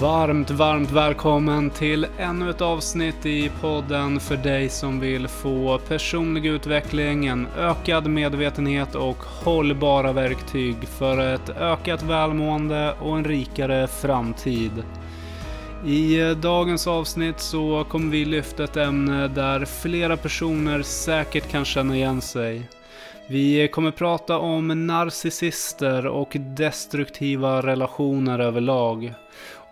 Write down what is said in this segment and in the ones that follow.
Varmt, varmt välkommen till ännu ett avsnitt i podden för dig som vill få personlig utveckling, en ökad medvetenhet och hållbara verktyg för ett ökat välmående och en rikare framtid. I dagens avsnitt så kommer vi lyfta ett ämne där flera personer säkert kan känna igen sig. Vi kommer prata om narcissister och destruktiva relationer överlag.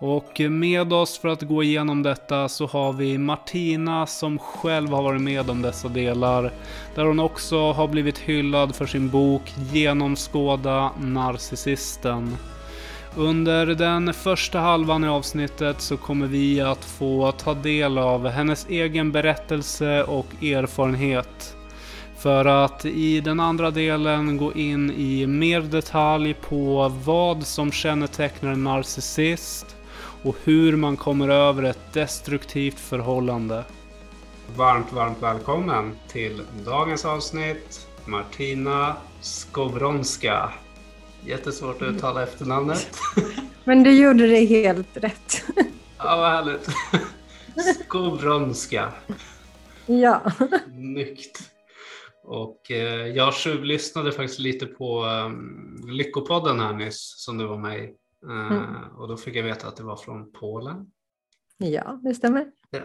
Och med oss för att gå igenom detta så har vi Martina som själv har varit med om dessa delar. Där hon också har blivit hyllad för sin bok Genomskåda narcissisten. Under den första halvan i avsnittet så kommer vi att få ta del av hennes egen berättelse och erfarenhet. För att i den andra delen gå in i mer detalj på vad som kännetecknar en narcissist och hur man kommer över ett destruktivt förhållande. Varmt, varmt välkommen till dagens avsnitt Martina Skowronska. Jättesvårt att uttala efternamnet. Men du gjorde det helt rätt. Ja, vad härligt. Skowronska. Ja. Snyggt. Och eh, jag tjuvlyssnade faktiskt lite på um, Lyckopodden här nyss som du var med i. Mm. Och då fick jag veta att det var från Polen. Ja, det stämmer. Ja.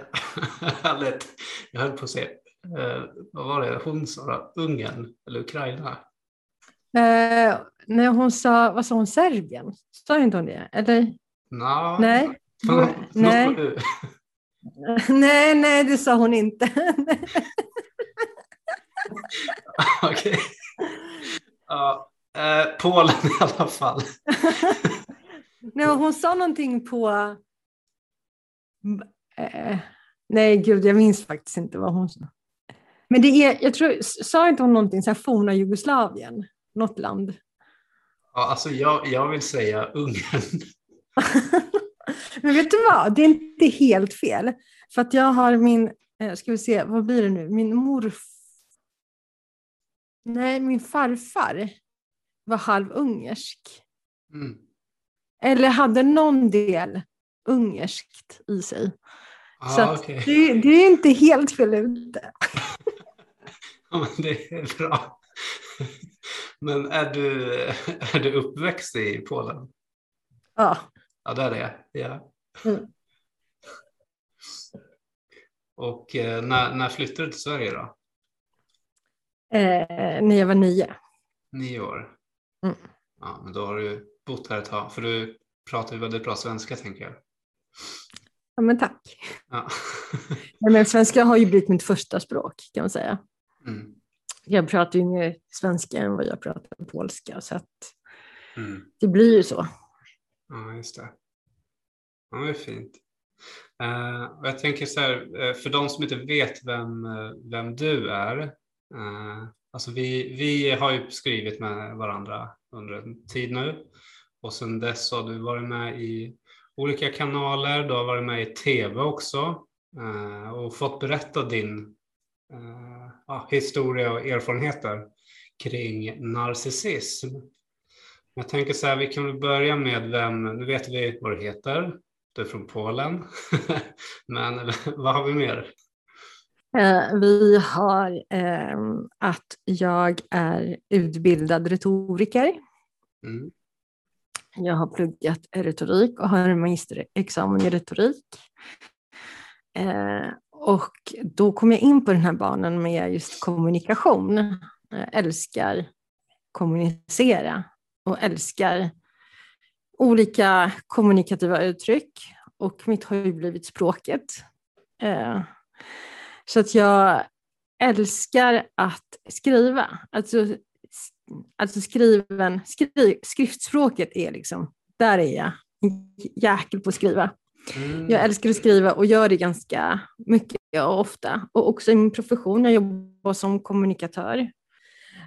Härligt. Jag höll på att säga, uh, vad var det hon sa Ungern eller Ukraina? Uh, nej, hon sa, vad sa hon, Serbien? Sa inte hon det? Eller? No. Nej. Förlåt, nej. nej, nej, det sa hon inte. Okej. Okay. Ja, eh, Polen i alla fall. Nej, hon sa någonting på... Eh, nej, gud, jag minns faktiskt inte vad hon sa. Men det är, jag tror, sa inte hon någonting så här forna Jugoslavien? Något land? Ja, alltså jag, jag vill säga Ungern. Men vet du vad, det är inte helt fel. För att jag har min, eh, ska vi se, vad blir det nu, min morfar Nej, min farfar var halvungersk. Mm. Eller hade någon del ungerskt i sig. Ah, så okay. det, det, är inte helt fel ute. ja, men det är bra. Men är du, är du uppväxt i Polen? Ja. Ja, det är det. Ja. Mm. Och eh, när, när flyttade du till Sverige då? eh, när jag var nio. Nio år? Mm. Ja, men då har du bott här ett tag, för du pratar ju väldigt bra svenska tänker jag. Ja, men tack. Ja. men svenska har ju blivit mitt första språk kan man säga. Mm. Jag pratar ju mer svenska än vad jag pratar polska, så att mm. det blir ju så. Ja, just det. Ja, det är fint. Uh, jag tänker så här, uh, för de som inte vet vem, uh, vem du är, alltså vi, vi har ju skrivit med varandra under en tid nu och sedan dess har du varit med i olika kanaler, du har varit med i tv också uh, och fått berätta din uh, ja, historia och erfarenheter kring narcissism. Jag tänker så här, vi kan väl börja med vem, nu vet vi vad du heter, du är från Polen, men vad har vi mer? Eh, vi har eh, att jag är utbildad retoriker. Mm. Jag har pluggat retorik och har en magisterexamen i retorik. Eh, och då kom jag in på den här banan med just kommunikation. Jag älskar kommunicera och älskar olika kommunikativa uttryck. Och mitt har ju blivit språket. Eh, så att jag älskar att skriva. Alltså, alltså skriven, skri, skriftspråket är liksom, där är jag jäkel på att skriva. Mm. Jag älskar att skriva och gör det ganska mycket och ofta. Och också i min profession, jag jobbar som kommunikatör.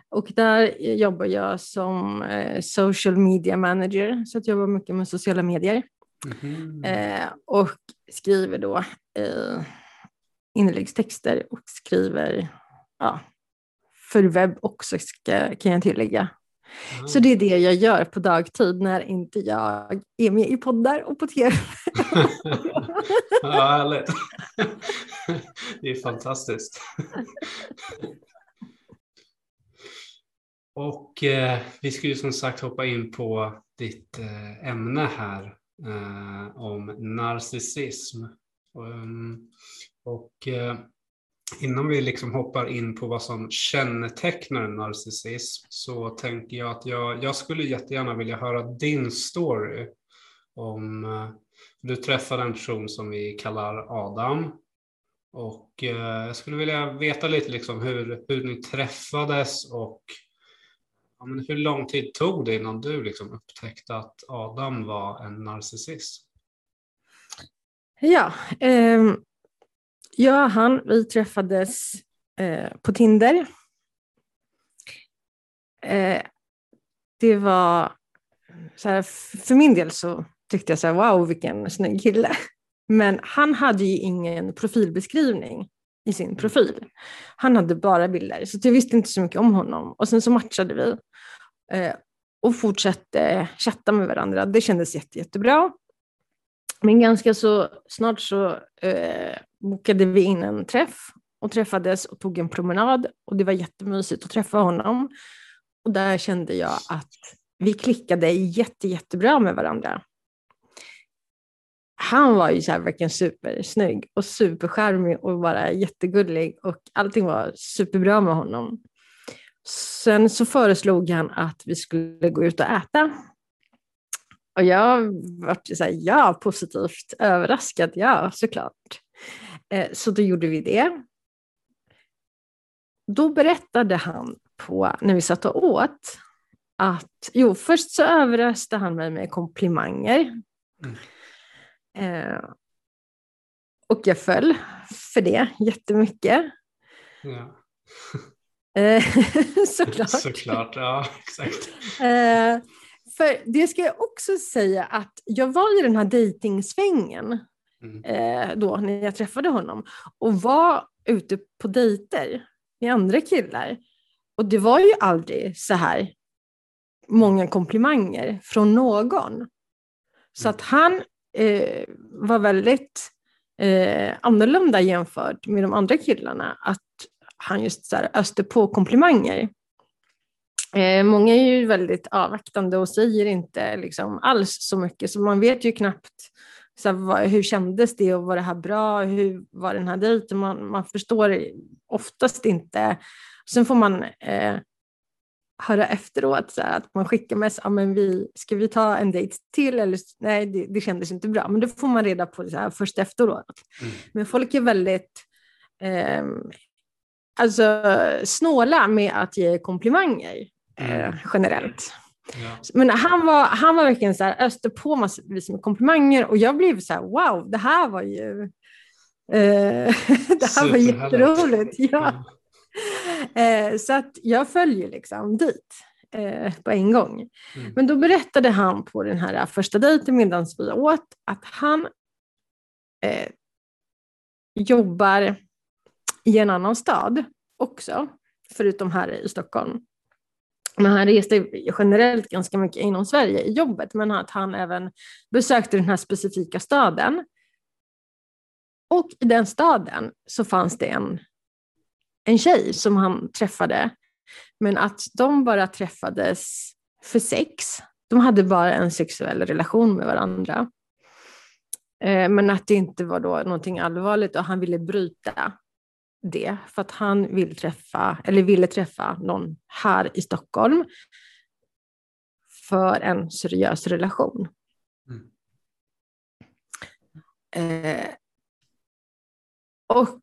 Och där jobbar jag som eh, social media manager, så jag jobbar mycket med sociala medier. Mm. Eh, och skriver då eh, inläggstexter och skriver ja, för webb också ska, kan jag tillägga. Mm. Så det är det jag gör på dagtid när inte jag är med i poddar och på tv. ja, härligt. det är fantastiskt. Och eh, vi ska ju som sagt hoppa in på ditt eh, ämne här eh, om narcissism. Um, och eh, innan vi liksom hoppar in på vad som kännetecknar narcissism så tänker jag att jag, jag skulle jättegärna vilja höra din story om eh, du träffade en person som vi kallar Adam och eh, jag skulle vilja veta lite liksom hur, hur ni träffades och ja, men hur lång tid tog det innan du liksom upptäckte att Adam var en narcissist? Ja, ehm, jag och han, vi träffades eh, på Tinder. Eh, det var, så här, för min del så tyckte jag så här, wow vilken snygg kille. Men han hade ju ingen profilbeskrivning i sin profil. Han hade bara bilder, så jag visste inte så mycket om honom. Och sen så matchade vi eh, och fortsatte chatta med varandra. Det kändes jätte, jättebra. Men ganska så snart så eh, bokade vi in en träff och träffades och tog en promenad och det var jättemysigt att träffa honom. Och där kände jag att vi klickade jätte, jättebra med varandra. Han var ju så här verkligen supersnygg och superskärmig och bara jättegullig och allting var superbra med honom. Sen så föreslog han att vi skulle gå ut och äta och jag var så här, ja, positivt överraskad, ja såklart. Eh, så då gjorde vi det. Då berättade han på, när vi satt och åt, att jo, först så överraskade han mig med komplimanger. Mm. Eh, och jag föll för det jättemycket. Ja. Eh, såklart. Såklart, ja exakt. Eh, för det ska jag också säga att jag var i den här dejtingsvängen mm. eh, då när jag träffade honom och var ute på dejter med andra killar. Och det var ju aldrig så här många komplimanger från någon. Så att han eh, var väldigt eh, annorlunda jämfört med de andra killarna. Att han just så här öste på komplimanger. Eh, många är ju väldigt avvaktande och säger inte liksom alls så mycket, så man vet ju knappt så här, vad, hur kändes det och var det här bra, hur var den här dejten? Man, man förstår oftast inte. Sen får man eh, höra efteråt så här, att man skickar med ja, men vi, ska vi ta en dejt till eller nej, det, det kändes inte bra. Men det får man reda på så här, först efteråt. Mm. Men folk är väldigt eh, alltså, snåla med att ge komplimanger eh, mm. generellt. Ja. Men han var, han var verkligen så här, öste på massvis med komplimanger och jag blev så här, wow, det här var ju eh, det här var jätteroligt. Ja. Eh, så att jag följer liksom dit eh, på en gång. Mm. Men då berättade han på den här första dejten medan vi åt att han eh, jobbar i en annan stad också, förutom här i Stockholm. Men han reste generellt ganska mycket inom Sverige i jobbet, men att han även besökte den här specifika staden. Och i den staden så fanns det en, en tjej som han träffade, men att de bara träffades för sex. De hade bara en sexuell relation med varandra. Eh, men att det inte var då någonting allvarligt och han ville bryta det för att han vill träffa, eller ville träffa någon här i Stockholm för en seriös relation. Mm. Eh, och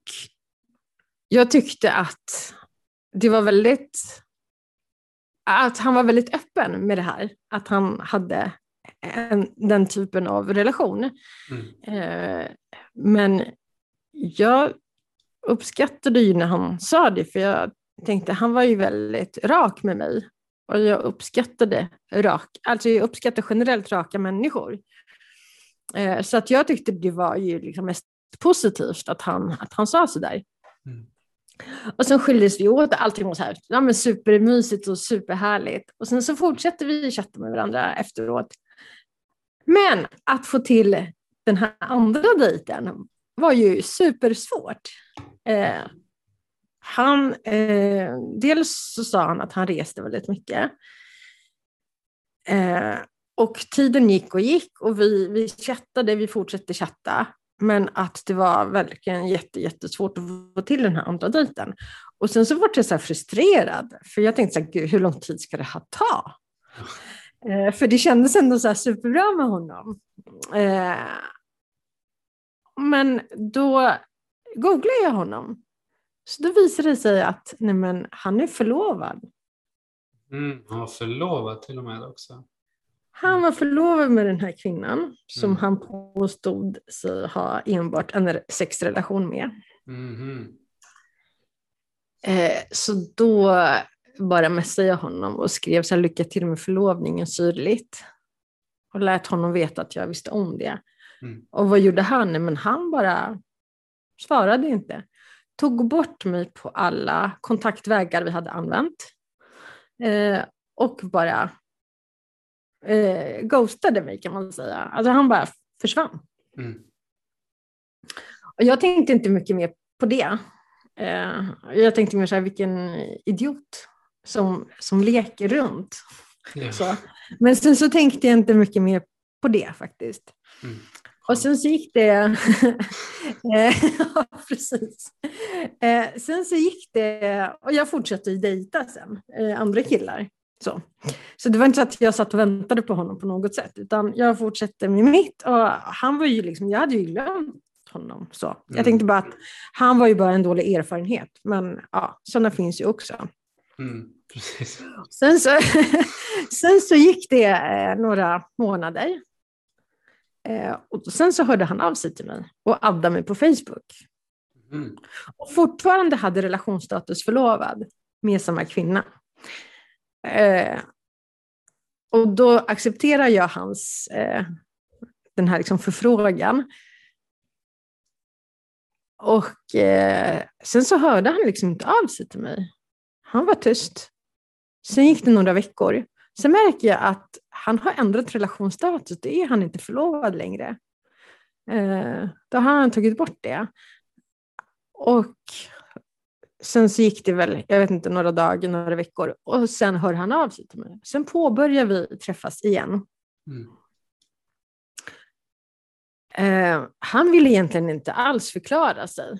jag tyckte att det var väldigt att han var väldigt öppen med det här, att han hade en, den typen av relation. Mm. Eh, men jag uppskattade ju när han sa det, för jag tänkte han var ju väldigt rak med mig. Och jag uppskattade rak, alltså jag uppskattar generellt raka människor. Eh, så att jag tyckte det var ju liksom mest positivt att han, att han sa sådär. Mm. Och sen skildes vi åt allting var så här, ja, men supermysigt och superhärligt. Och sen så fortsätter vi chatta med varandra efteråt. Men att få till den här andra dejten var ju supersvårt. Eh, han, eh, dels så sa han att han reste väldigt mycket. Eh, och tiden gick och gick och vi, vi chattade, vi fortsatte chatta. Men att det var verkligen jätte, jättesvårt att få till den här andra dejten. Och sen så var jag så här frustrerad, för jag tänkte så här, Gud, hur lång tid ska det här ta? Eh, för det kändes ändå så här superbra med honom. Eh, men då googlade jag honom. Så då visade det sig att nej men, han är förlovad. Mm, han var förlovad till och med också. Han var förlovad med den här kvinnan som mm. han påstod sig ha enbart en sexrelation med. Mm. Eh, så då bara messade jag honom och skrev så här, lycka till med förlovningen syrligt. Och lät honom veta att jag visste om det. Mm. Och vad gjorde han? Men han bara svarade inte. Tog bort mig på alla kontaktvägar vi hade använt. Eh, och bara eh, ghostade mig kan man säga. Alltså han bara försvann. Mm. Och jag tänkte inte mycket mer på det. Eh, jag tänkte mer så här, vilken idiot som, som leker runt. Yeah. Så. Men sen så tänkte jag inte mycket mer på det faktiskt. Mm. Och sen så gick det... Eh, ja, precis. Eh, sen så gick det... Och jag fortsatte ju dejta sen, eh, andra killar. Så. så det var inte så att jag satt och väntade på honom på något sätt, utan jag fortsatte med mitt. Och han var ju liksom, jag hade ju glömt honom. Så. Jag Mm. tänkte bara att han var ju bara en dålig erfarenhet, men ja, sådana finns ju också. Mm. Precis. Sen så, sen så gick det några månader. Eh, och sen så hörde han av sig till mig och addade mig på Facebook. Mm. Och fortfarande hade relationsstatus förlovad med samma kvinna. Eh, och då accepterar jag hans, eh, den här liksom förfrågan. Och eh, sen så hörde han liksom inte av sig till mig. Han var tyst. Sen gick det några veckor. Sen märker jag att han har ändrat relationsstatus. Det är han inte förlovad längre. Eh, då har han tagit bort det. Och sen så gick det väl, jag vet inte, några dagar, några veckor. Och sen hör han av sig till mig. Sen påbörjar vi träffas igen. Mm. Eh, han ville egentligen inte alls förklara sig.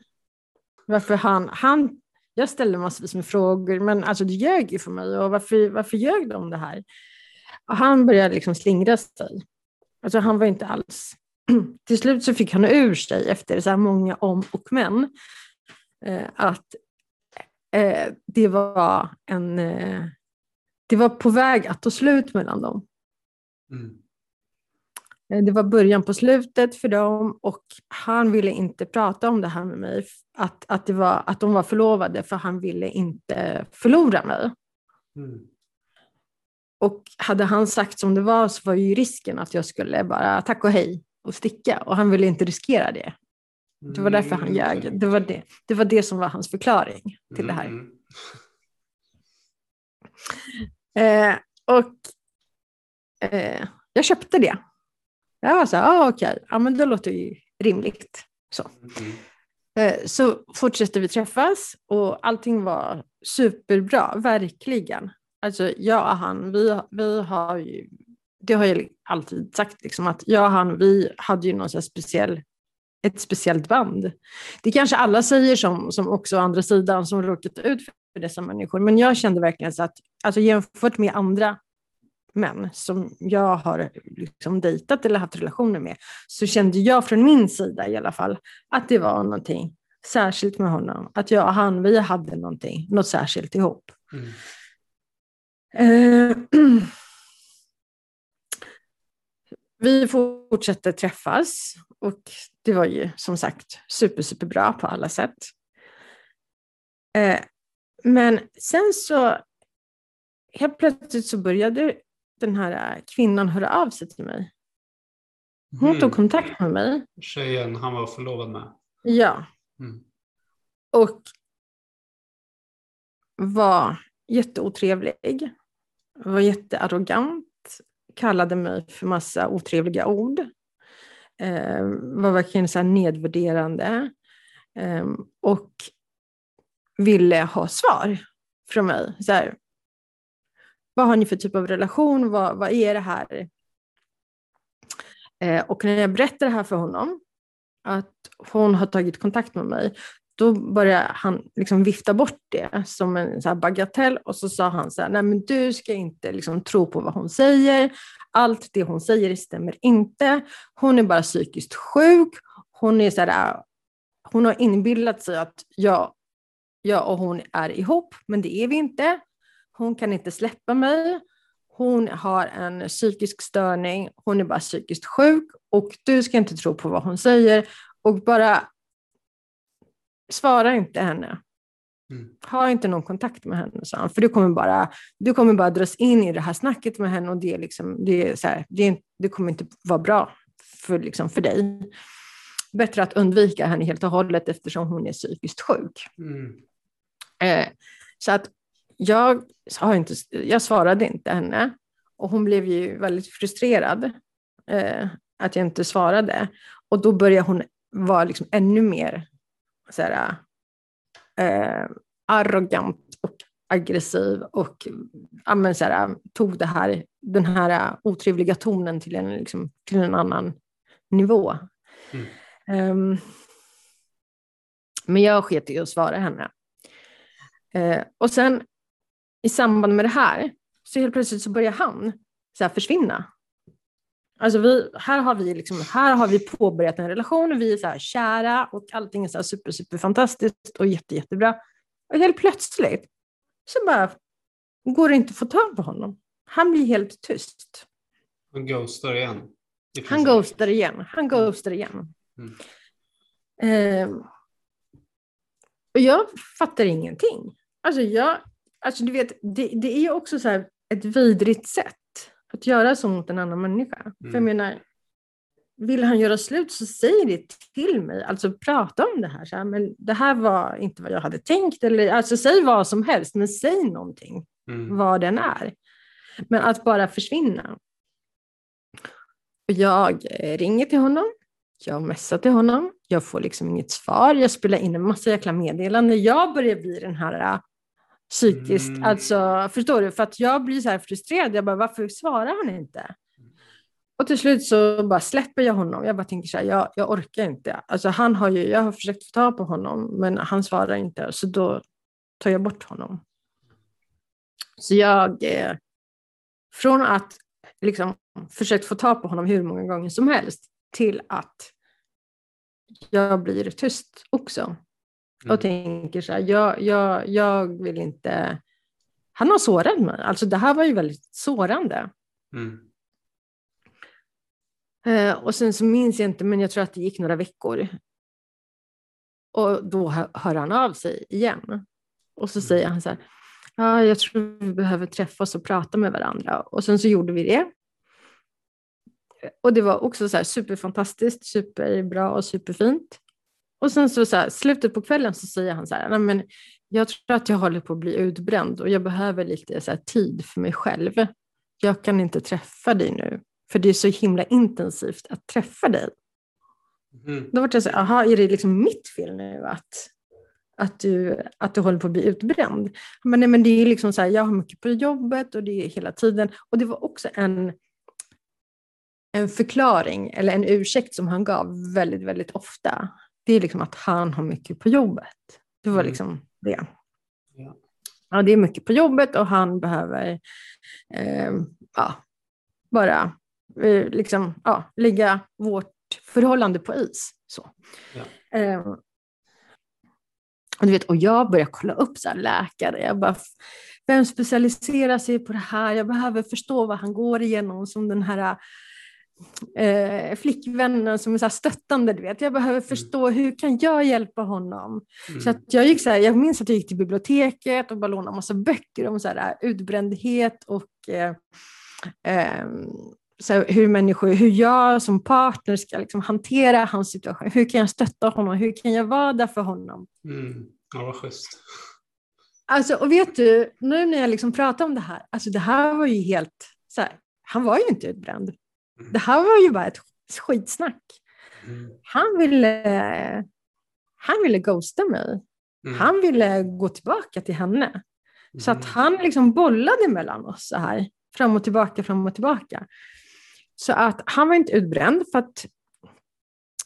Varför han, han jag ställde massvis med frågor, men alltså du ljög ju för mig och varför, varför ljög du om det här? Och han började liksom slingra sig. Alltså han var inte alls... Till slut så fick han ur sig efter så här många om och men eh, att eh, det var en... Eh, det var på väg att ta slut mellan dem. Mm. Eh, Det var början på slutet för dem och han ville inte prata om det här med mig, att, att, det var, att de var förlovade, för han ville inte förlora mig. Mm. Och hade han sagt som det var så var ju risken att jag skulle bara tack och hej och sticka och han ville inte riskera det. Det var därför han Mm, ljög. Det var det, det var det som var hans förklaring till det här. Mm. Eh, och eh, jag köpte det. Jag var så här, ah, okej, ja, men det låter ju rimligt. Så. Mm. Eh, Så fortsatte vi träffas och allting var superbra, verkligen. Alltså jag och han, vi, vi har ju, det har jag alltid sagt, liksom, att jag och han, vi hade ju någon speciell, ett speciellt band. Det kanske alla säger som, som också andra sidan som råkat ut för dessa människor, men jag kände verkligen så att, alltså jämfört med andra män som jag har liksom dejtat eller haft relationer med, så kände jag från min sida i alla fall att det var någonting särskilt med honom. Att jag och han, vi hade någonting, något särskilt ihop. Mm. Eh, vi fortsatte träffas och det var ju som sagt super, superbra på alla sätt. Eh, men sen så helt plötsligt så började den här kvinnan höra av sig till mig. Hon tog Mm. kontakt med mig. Tjejen han var förlovad med. Ja, Mm. och var jätteotrevlig, var jättearrogant, kallade mig för massa otrevliga ord, eh, var verkligen så nedvärderande eh, och ville ha svar från mig. Så här, vad har ni för typ av relation? Vad, vad är det här? Eh, och när jag berättar det här för honom, att hon har tagit kontakt med mig, då började han liksom vifta bort det som en så bagatell och så sa han så här, nej men du ska inte liksom tro på vad hon säger. Allt det hon säger stämmer inte. Hon är bara psykiskt sjuk. Hon, är så här, hon har inbillat sig att jag, jag och hon är ihop, men det är vi inte. Hon kan inte släppa mig. Hon har en psykisk störning. Hon är bara psykiskt sjuk och du ska inte tro på vad hon säger och bara svara inte henne. Mm. Ha inte någon kontakt med henne, sa han, för du kommer, bara, du kommer bara dras in i det här snacket med henne och det, är liksom, det, är så här, det, är, det kommer inte vara bra för, liksom, för dig. Bättre att undvika henne helt och hållet eftersom hon är psykiskt sjuk. Mm. Eh, så att jag, har inte, jag svarade inte henne och hon blev ju väldigt frustrerad eh, att jag inte svarade. Och då började hon vara liksom ännu mer så här, eh, arrogant och aggressiv och ja, så här, tog det här, den här otrevliga tonen till en, liksom, till en annan nivå. Mm. Um, men jag sket i att svara henne. Uh, och sen i samband med det här, så helt plötsligt så börjar han så försvinna. Alltså vi, här, har vi liksom, här har vi påbörjat en relation och vi är så här kära och allting är så här super, super fantastiskt och jätte, jättebra. Och helt plötsligt så bara går det inte att få tag på honom. Han blir helt tyst. Han ghostar igen. Han ghostar igen. Han ghostar igen. Mm. Eh, och jag fattar ingenting. Alltså, jag, alltså du vet, det, det är också så ett vidrigt sätt att göra så mot en annan människa. Mm. För jag mm. menar, vill han göra slut så säg det till mig. Alltså prata om det här. Så här, men det här var inte vad jag hade tänkt. Eller, alltså säg vad som helst, men säg någonting. Mm. Vad den är. Men att bara försvinna. Jag ringer till honom. Jag messar till honom. Jag får liksom inget svar. Jag spelar in en massa jäkla meddelanden. Jag börjar bli den här psykiskt. Mm. Alltså, förstår du? För att jag blir så här frustrerad. Jag bara, varför svarar han inte? Och till slut så bara släpper jag honom. Jag bara tänker så här, jag, jag orkar inte. Alltså han har ju, jag har försökt få tag på honom, men han svarar inte. Så då tar jag bort honom. Så jag, eh, från att liksom försökt få tag på honom hur många gånger som helst, till att jag blir tyst också. Mm. Och tänker så här, jag, jag, jag vill inte... Han har sårat mig. Alltså det här var ju väldigt sårande. Mm. Eh, och sen så minns jag inte, men jag tror att det gick några veckor. Och då hör han av sig igen. Och så mm. säger han så här, ja, jag tror vi behöver träffas och prata med varandra. Och sen så gjorde vi det. Och det var också så här superfantastiskt, superbra och superfint. Och sen så, så här, slutet på kvällen så säger han så här, Nej, men jag tror att jag håller på att bli utbränd och jag behöver lite så här, tid för mig själv. Jag kan inte träffa dig nu, för det är så himla intensivt att träffa dig. Mm. Då var jag så här, aha, är det liksom mitt fel nu att, att, du, att du håller på att bli utbränd? Men, nej, men det är liksom så här, jag har mycket på jobbet och det är hela tiden. Och det var också en, en förklaring eller en ursäkt som han gav väldigt, väldigt ofta det är liksom att han har mycket på jobbet. Det var mm. liksom det. Ja. ja, det är mycket på jobbet och han behöver eh, ja, bara eh, liksom, ja, lägga vårt förhållande på is. Så. Ja. Eh, och, du vet, och jag börjar kolla upp så läkare. Jag bara, vem specialiserar sig på det här? Jag behöver förstå vad han går igenom som den här eh, flickvännen som är så stöttande. Du vet. Jag behöver mm. förstå mm. hur kan jag hjälpa honom. Mm. Så att jag, gick så här, jag minns att jag gick till biblioteket och bara lånade massa böcker om så här, utbrändhet och eh, eh, så här, hur, människor, hur jag som partner ska liksom hantera hans situation. Hur kan jag stötta honom? Hur kan jag vara där för honom? Mm. Ja, vad schysst. Alltså, och vet du, nu när jag liksom pratar om det här, alltså det här var ju helt, så här, han var ju inte utbränd. Mm. Det här var ju bara ett skitsnack. Mm. Han ville, han ville ghosta mig. Mm. Han ville gå tillbaka till henne. Så att Mm. han liksom bollade mellan oss så här, fram och tillbaka, fram och tillbaka. Så att han var inte utbränd för att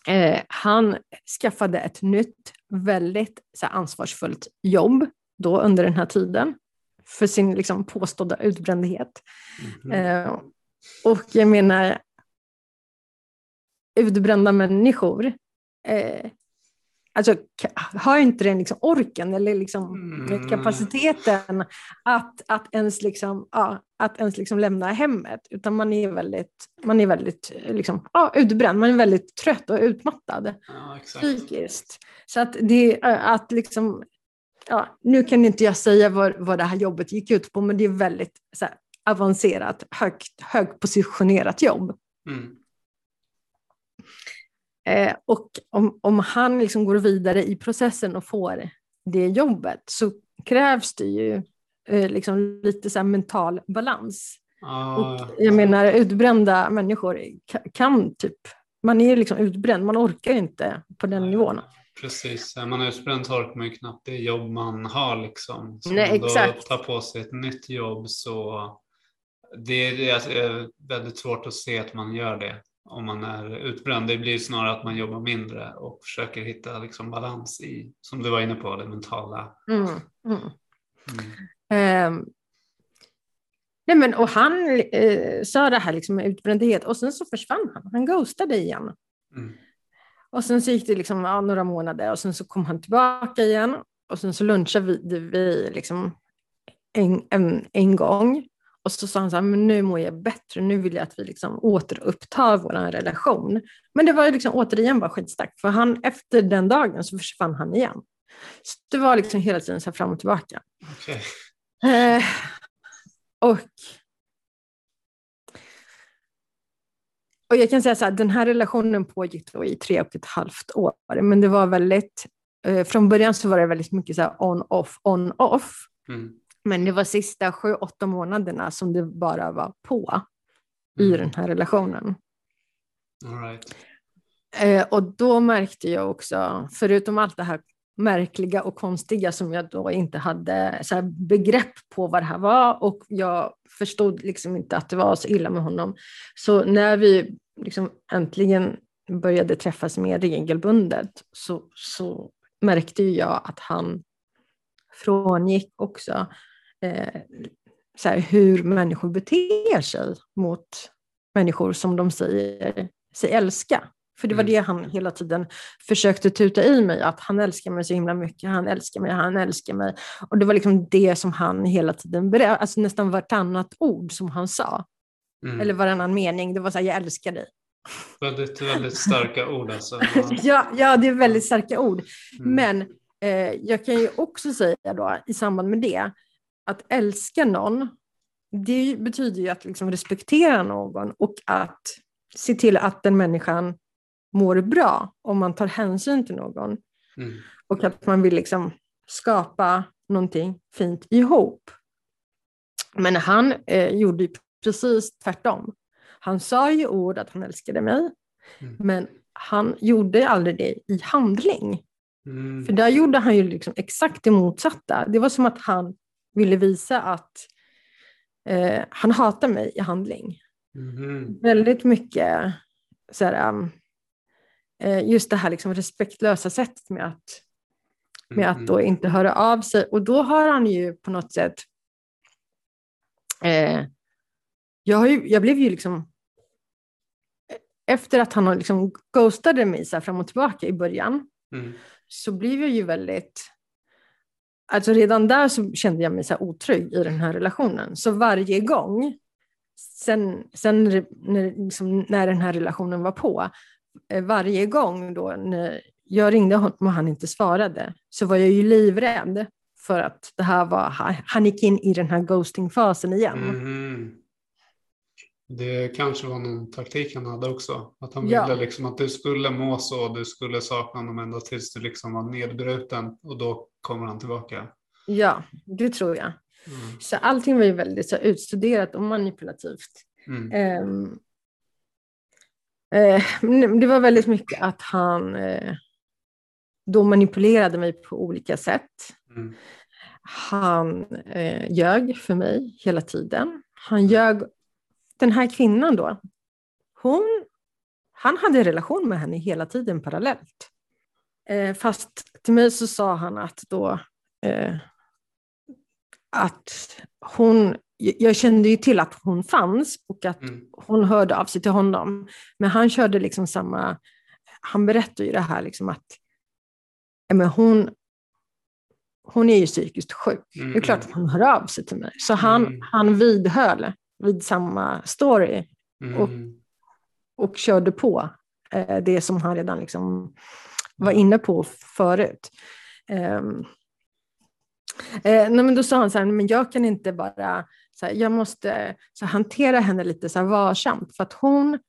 eh, han skaffade ett nytt, väldigt så här, ansvarsfullt jobb då under den här tiden för sin liksom, påstådda utbrändhet. Mhm. Eh, och jag menar, utbrända människor eh, alltså, har inte den liksom orken eller liksom Mm. kapaciteten att, att ens, liksom, ja, att ens liksom lämna hemmet. Utan man är väldigt, man är väldigt liksom, ja, utbränd, man är väldigt trött och utmattad Ja, psykiskt. Så att det att liksom, ja, nu kan inte jag säga vad, vad det här jobbet gick ut på, men det är väldigt så här, avancerat, högt, högpositionerat jobb. Mm. Eh, och om, om han liksom går vidare i processen och får det jobbet så krävs det ju eh, liksom lite så mental balans. Ja, Och jag menar utbrända människor ka- kan typ, man är liksom utbränd, man orkar inte på den nivån. Precis, är man utbränd så orkar man ju knappt det jobb man har liksom. Så Nej, man då exakt. tar på sig ett nytt jobb så det är, det är väldigt svårt att se att man gör det om man är utbränd. Det blir snarare att man jobbar mindre och försöker hitta liksom balans i, som du var inne på, det mentala. Mm, mm. Mm. Ehm, nej men, och han eh, sa det här liksom med utbrändhet och sen så försvann han. Han ghostade igen. Mm. Och sen så gick det liksom, ja, några månader och sen så kom han tillbaka igen. Och sen så lunchade vi, vi liksom en, en, en gång. Och så sa han så här, men nu mår jag bättre, nu vill jag att vi liksom återupptar vår relation. Men det var liksom återigen bara skitstarkt, för han, efter den dagen så försvann han igen. Så det var liksom hela tiden så här fram och tillbaka. Okej. Eh, och, och jag kan säga så här, den här relationen pågick då i tre och ett halvt år, men det var väldigt, eh, från början så var det väldigt mycket så här on-off, on-off, Mm. Men det var sista sju, åtta månaderna som det bara var på i Mm. den här relationen. All right. Eh, och då märkte jag också, förutom allt det här märkliga och konstiga som jag då inte hade så begrepp på vad det här var och jag förstod liksom inte att det var så illa med honom. Så när vi liksom äntligen började träffas mer regelbundet så, så märkte jag att han frångick också eh, så här, hur människor beter sig mot människor som de säger sig älska. För det var Mm. det han hela tiden försökte tuta i mig, att han älskar mig så himla mycket, han älskar mig, han älskar mig. Och det var liksom det som han hela tiden berättade, alltså nästan vartannat ord som han sa, Mm. eller varannan mening, det var så här, jag älskar dig. Väldigt, väldigt starka ord alltså. Ja, ja, det är väldigt starka ord. Mm. Men eh, jag kan ju också säga då i samband med det, att älska någon, det betyder ju att liksom respektera någon och att se till att den människan mår bra om man tar hänsyn till någon Mm. och att man vill liksom skapa någonting fint ihop. Men han eh, gjorde ju precis tvärtom. Han sa ju ord att han älskade mig, Mm. men han gjorde aldrig det i handling. Mm. För där gjorde han ju liksom exakt det motsatta. Det var som att han ville visa att eh, han hatar mig i handling. Mhm. Väldigt mycket så här, um, eh, just det här liksom respektlösa sättet med att, med att då inte höra av sig. Och då har han ju på något sätt eh, jag, har ju, jag blev ju liksom efter att han liksom ghostade mig så fram och tillbaka i början Mm. så blev jag ju väldigt... Alltså redan där så kände jag mig så här otrygg i den här relationen. Så varje gång, sen, sen när, liksom, när den här relationen var på, eh, varje gång då när jag ringde honom och han inte svarade, så var jag ju livrädd för att det här var, han- gick in i den här ghosting-fasen igen. Mm. Det kanske var någon taktik han hade också. Att han Ja. ville liksom att du skulle må så, du skulle sakna honom ända tills du liksom var nedbruten och då kommer han tillbaka. Ja, det tror jag. Mm. Så allting var ju väldigt så utstuderat och manipulativt. Mm. Men det var väldigt mycket att han eh, då manipulerade mig på olika sätt. Mm. Han eh, ljög för mig hela tiden. Han ljög. Den här kvinnan då, hon, han hade en relation med henne hela tiden parallellt. Eh, fast till mig så sa han att då eh, att hon, jag kände ju till att hon fanns och att Mm. hon hörde av sig till honom. Men han körde liksom samma, han berättade ju det här liksom att men hon, hon är ju psykiskt sjuk. Mm. Det är klart att hon hör av sig till mig. Så han, Mm. han vidhöll vid samma story Mm. och- och körde på eh, det som han redan liksom var inne på förut. Ehm, eh, nej, men då sa han så här, men jag kan inte bara, så här, jag måste här, hantera henne lite så varsamt för att hon,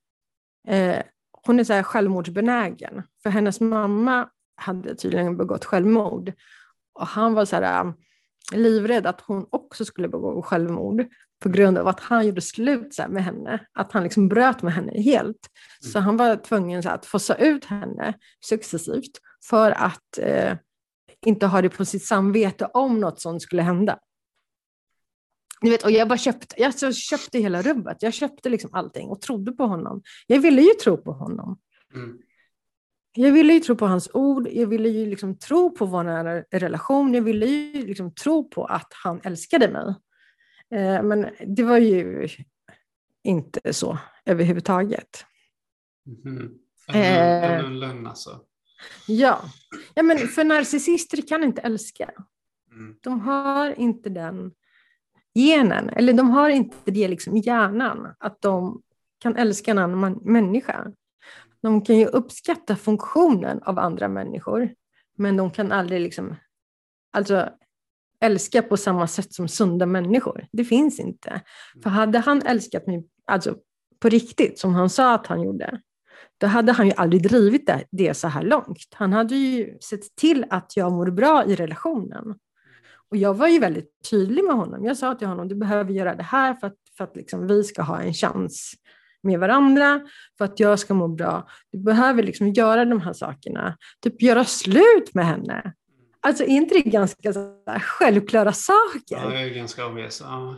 eh, hon är så här, självmordsbenägen. För hennes mamma hade tydligen begått självmord och han var så här, eh, livrädd att hon också skulle begå självmord på grund av att han gjorde slut så med henne, att han liksom bröt med henne helt. Så han var tvungen så att fossa ut henne successivt för att eh, inte ha det på sitt samvete om något sånt skulle hända. Ni vet, och jag bara köpte, jag så köpte hela rubbet, jag köpte liksom allting och trodde på honom. Jag ville ju tro på honom. Mm. Jag ville ju tro på hans ord, jag ville ju liksom tro på vår relation, jag ville ju liksom tro på att han älskade mig. Eh, men det var ju inte så överhuvudtaget. Mhm. Eh. Ännu en lögn alltså. Ja, ja men för narcissister kan inte älska. Mm. De har inte den genen, eller de har inte det liksom i hjärnan, att de kan älska en annan människa. De kan ju uppskatta funktionen av andra människor, men de kan aldrig liksom, alltså, älska på samma sätt som sunda människor. Det finns inte. För hade han älskat mig alltså, på riktigt, som han sa att han gjorde, då hade han ju aldrig drivit det, det så här långt. Han hade ju sett till att jag mår bra i relationen. Och jag var ju väldigt tydlig med honom. Jag sa till honom, du behöver göra det här för att, för att liksom vi ska ha en chans med varandra, för att jag ska må bra. Du behöver liksom göra de här sakerna. Typ göra slut med henne. Alltså är inte det ganska självklara saker? Ja, det är ganska obvious. Ja.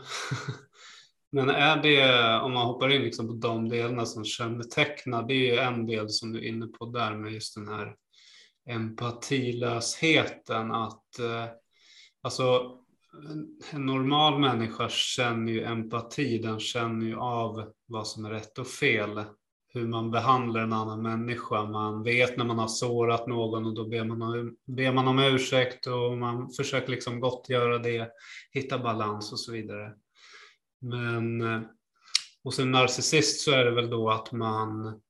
Men är det, om man hoppar in liksom på de delarna som kännetecknar, det är ju en del som du är inne på där med just den här empatilösheten. Att eh, alltså, en normal människa känner ju empati, den känner ju av vad som är rätt och fel. Hur man behandlar en annan människa. Man vet när man har sårat någon och då ber man om, ber man om ursäkt och man försöker liksom gottgöra det, hitta balans och så vidare. Men eh, hos en narcissist så är det väl då att man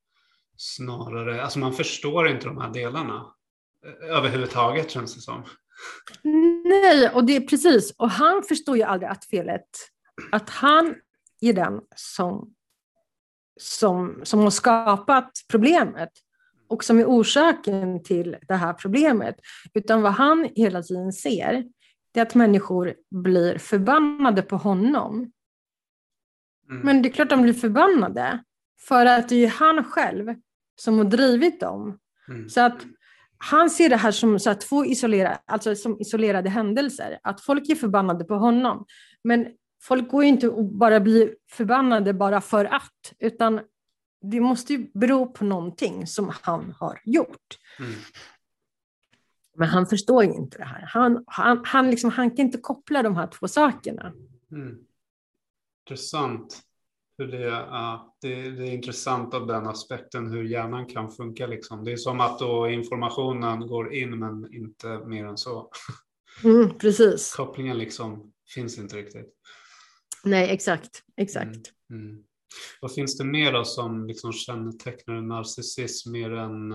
snarare, alltså man förstår inte de här delarna eh, överhuvudtaget känns det som. Nej, och det är precis. Och han förstår ju aldrig att felet, att han är den som, som, som har skapat problemet och som är orsaken till det här problemet. Utan vad han hela tiden ser, det är att människor blir förbannade på honom. Mm. Men det är klart de blir förbannade, för att det är ju han själv som har drivit dem. Mm. Så att han ser det här som så två isolerade, alltså som isolerade händelser. Att folk är förbannade på honom. Men folk går ju inte och bara bli förbannade bara för att. Utan det måste ju bero på någonting som han har gjort. Mm. Men han förstår ju inte det här. Han, han, han, liksom, han kan inte koppla de här två sakerna. Mm. Intressant. Hur det, ja, det, det är intressant av den aspekten hur hjärnan kan funka. Liksom. Det är som att då informationen går in men inte mer än så. Mm, precis. Kopplingen liksom finns inte riktigt. Nej, exakt. exakt. Mm. Mm. Vad finns det mer då som liksom kännetecknar narcissism mer än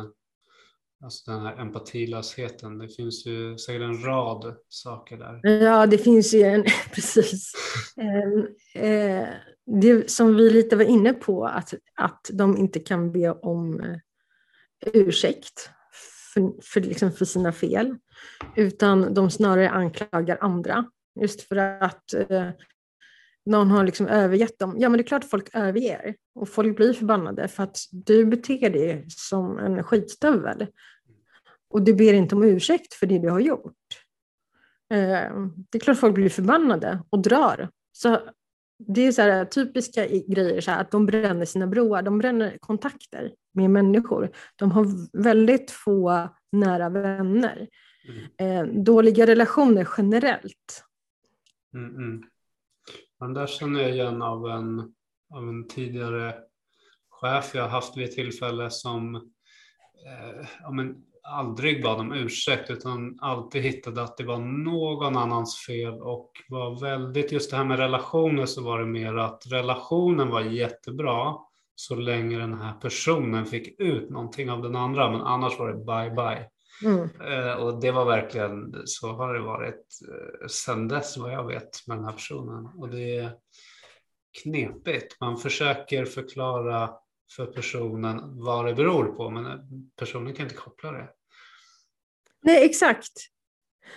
alltså den här empatilösheten? Det finns ju säkert en rad saker där. Ja, det finns ju en, precis. En, eh, det som vi lite var inne på, att, att de inte kan be om eh, ursäkt för, för, liksom för sina fel, utan de snarare anklagar andra. Just för att eh, någon har liksom övergett dem. Ja, men det är klart folk överger och folk blir förbannade för att du beter dig som en skitstövel. Och du ber inte om ursäkt för det du har gjort. Eh, det är klart folk blir förbannade och drar. Så det är så här, typiska grejer, så här, att de bränner sina broar, de bränner kontakter med människor. De har väldigt få nära vänner. Mm. Eh, dåliga relationer generellt. Mm, mm. Men där känner jag igen av en, av en tidigare chef jag haft vid ett tillfälle som eh, ja, men aldrig bad om ursäkt utan alltid hittade att det var någon annans fel och var väldigt, just det här med relationer så var det mer att relationen var jättebra så länge den här personen fick ut någonting av den andra men annars var det bye bye. Mm. Eh, och det var verkligen, så har det varit eh, sedan dess vad jag vet med den här personen. Och det är knepigt. Man försöker förklara för personen vad det beror på men personen kan inte koppla det. Nej, exakt.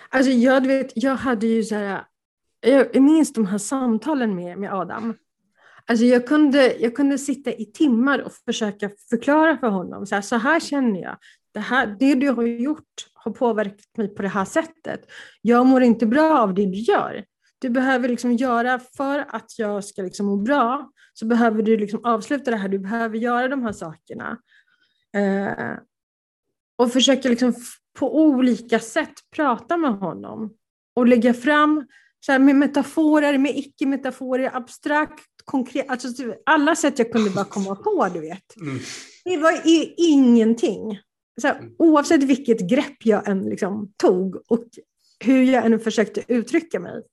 Alltså jag, vet, jag hade ju så här, jag minns de här samtalen med, med Adam. Alltså jag, kunde, jag kunde sitta i timmar och försöka förklara för honom, så här, så här känner jag, det, här, det du har gjort har påverkat mig på det här sättet. Jag mår inte bra av det du gör. Du behöver liksom göra, för att jag ska liksom må bra, så behöver du liksom avsluta det här, du behöver göra de här sakerna. Eh, och försöka liksom på olika sätt prata med honom och lägga fram så här, med metaforer, med icke-metaforer, abstrakt, konkret, alltså alla sätt jag kunde bara komma på, du vet. Mm. Det var ingenting. Så här, mm. oavsett vilket grepp jag än liksom tog och hur jag än försökte uttrycka mig,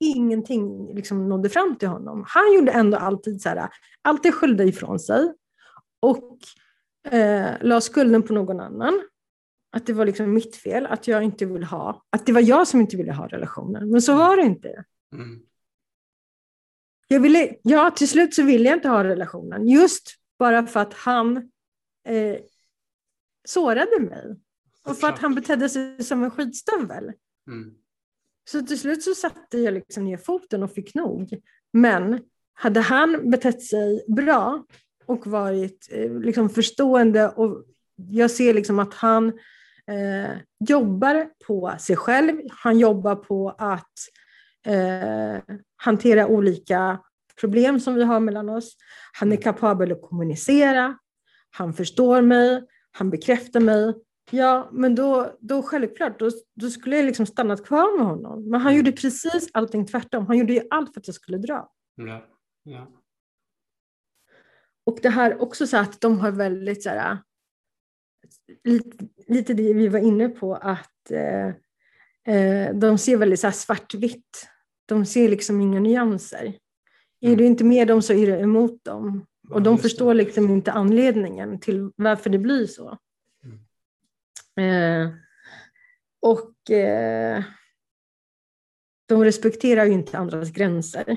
ingenting liksom nådde fram till honom. Han gjorde ändå alltid så här, alltid skyllde ifrån sig och eh, la skulden på någon annan. Att det var liksom mitt fel, att jag inte ville ha, att det var jag som inte ville ha relationen. Men så var det inte. Mm. Jag ville, ja, till slut så ville jag inte ha relationen, just bara för att han eh, sårade mig. Och för att han betedde sig som en skitstövel. Mm. Så till slut så satte jag liksom ner foten och fick nog. Men hade han betett sig bra och varit eh, liksom förstående och jag ser liksom att han eh, jobbar på sig själv, han jobbar på att eh, hantera olika problem som vi har mellan oss. Han är mm. kapabel att kommunicera, han förstår mig, han bekräftar mig. Ja, men då, då självklart, då, då skulle jag liksom stannat kvar med honom. Men han mm. gjorde precis allting tvärtom. Han gjorde ju allt för att jag skulle dra. Ja, ja. Och det här också så att de har väldigt så här, lite, lite det vi var inne på, att eh, eh, de ser väldigt så svartvitt. De ser liksom inga nyanser. Mm. Är du inte med dem så är du emot dem. Och de förstår liksom inte anledningen till varför det blir så. Mm. Eh, och eh, de respekterar ju inte andras gränser.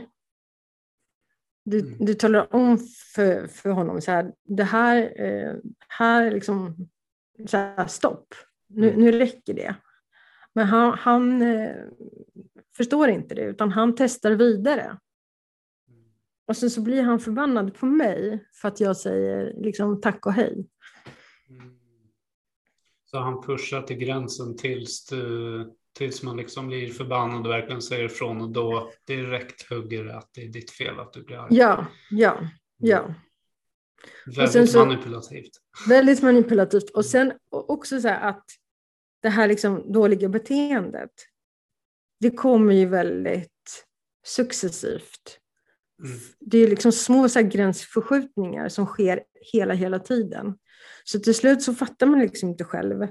Du, mm. du talar om för, för honom så här, det här, eh, här liksom, så här, stopp, nu, mm. nu räcker det. Men han, han eh, förstår inte det, utan han testar vidare. Och sen så blir han förbannad på mig för att jag säger liksom tack och hej. Mm. Så han pushar till gränsen tills, du, tills man liksom blir förbannad och verkligen säger ifrån och då direkt hugger att det är ditt fel att du blir arg. Ja, ja, ja. Mm. Väldigt så, manipulativt. Väldigt manipulativt. Och sen också så här att det här liksom dåliga beteendet, det kommer ju väldigt successivt. Mm. Det är liksom små så gränsförskjutningar som sker hela, hela tiden. Så till slut så fattar man liksom inte själv.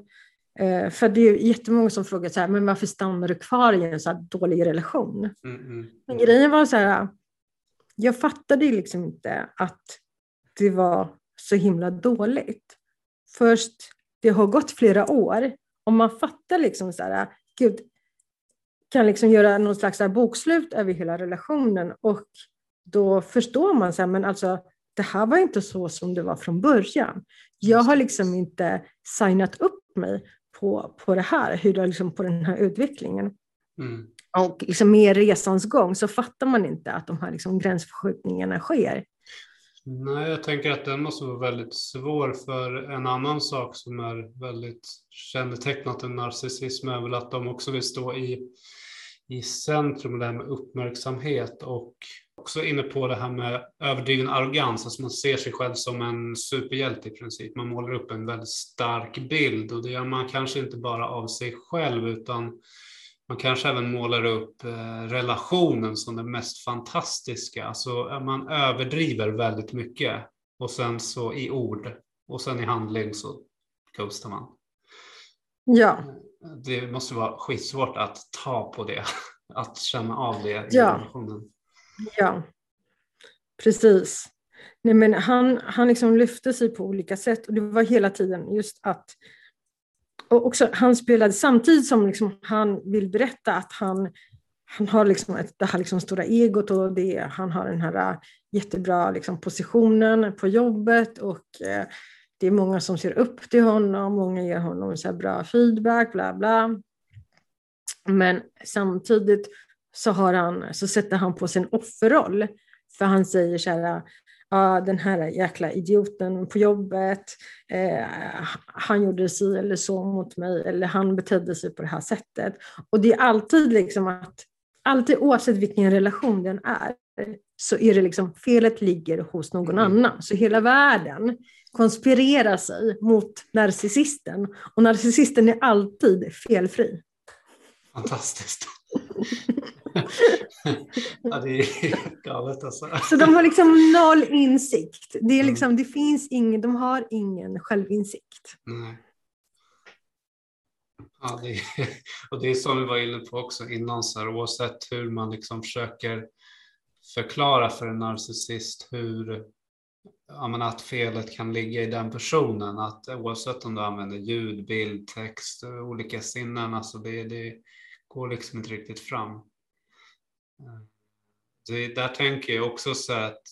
Eh, för det är jättemånga som frågar så här, men varför stannar du kvar i en så dålig relation? Mm, mm, men mm. grejen var så här, jag fattade liksom inte att det var så himla dåligt. Först, det har gått flera år och man fattar liksom så här, gud, kan liksom göra någon slags bokslut över hela relationen och då förstår man så här, men alltså det här var inte så som det var från början. Jag har liksom inte signat upp mig på, på det här, hur det, liksom, på den här utvecklingen. Mm. Och liksom med resans gång så fattar man inte att de här liksom gränsförskjutningarna sker. Nej, jag tänker att den måste vara väldigt svår för en annan sak som är väldigt kännetecknat en narcissism är väl att de också vill stå i, i centrum, det här med uppmärksamhet och också inne på det här med överdriven arrogans, alltså man ser sig själv som en superhjälte i princip. Man målar upp en väldigt stark bild och det gör man kanske inte bara av sig själv utan man kanske även målar upp eh, relationen som det mest fantastiska. Alltså man överdriver väldigt mycket och sen så i ord och sen i handling så ghostar man. Ja. Det måste vara skitsvårt att ta på det, att känna av det i ja. relationen. Ja, precis. Nej, men han, han liksom lyfte sig på olika sätt och det var hela tiden just att och också, han spelade samtidigt som liksom han vill berätta att han, han har liksom ett, det här liksom stora egot och det, han har den här jättebra liksom positionen på jobbet och eh, det är många som ser upp till honom, många ger honom så bra feedback, bla bla. Men samtidigt så, har han, så sätter han på sin offerroll. För han säger så här, ah, den här jäkla idioten på jobbet, eh, han gjorde si eller så mot mig, eller han betedde sig på det här sättet. Och det är alltid liksom att, alltid oavsett vilken relation den är, så är det liksom, felet ligger hos någon mm. annan. Så hela världen konspirerar sig mot narcissisten, och narcissisten är alltid felfri. Fantastiskt. ja, det är galet alltså. Så de har liksom noll insikt. Det, är mm. liksom, det finns ingen, de har ingen självinsikt. Nej. Ja, det är, och det är som vi var inne på också innan, så här, oavsett hur man liksom försöker förklara för en narcissist hur ja, men att felet kan ligga i den personen. Att oavsett om du använder ljud, bild, text, olika sinnen, alltså det, det går liksom inte riktigt fram. Det, där tänker jag också så att,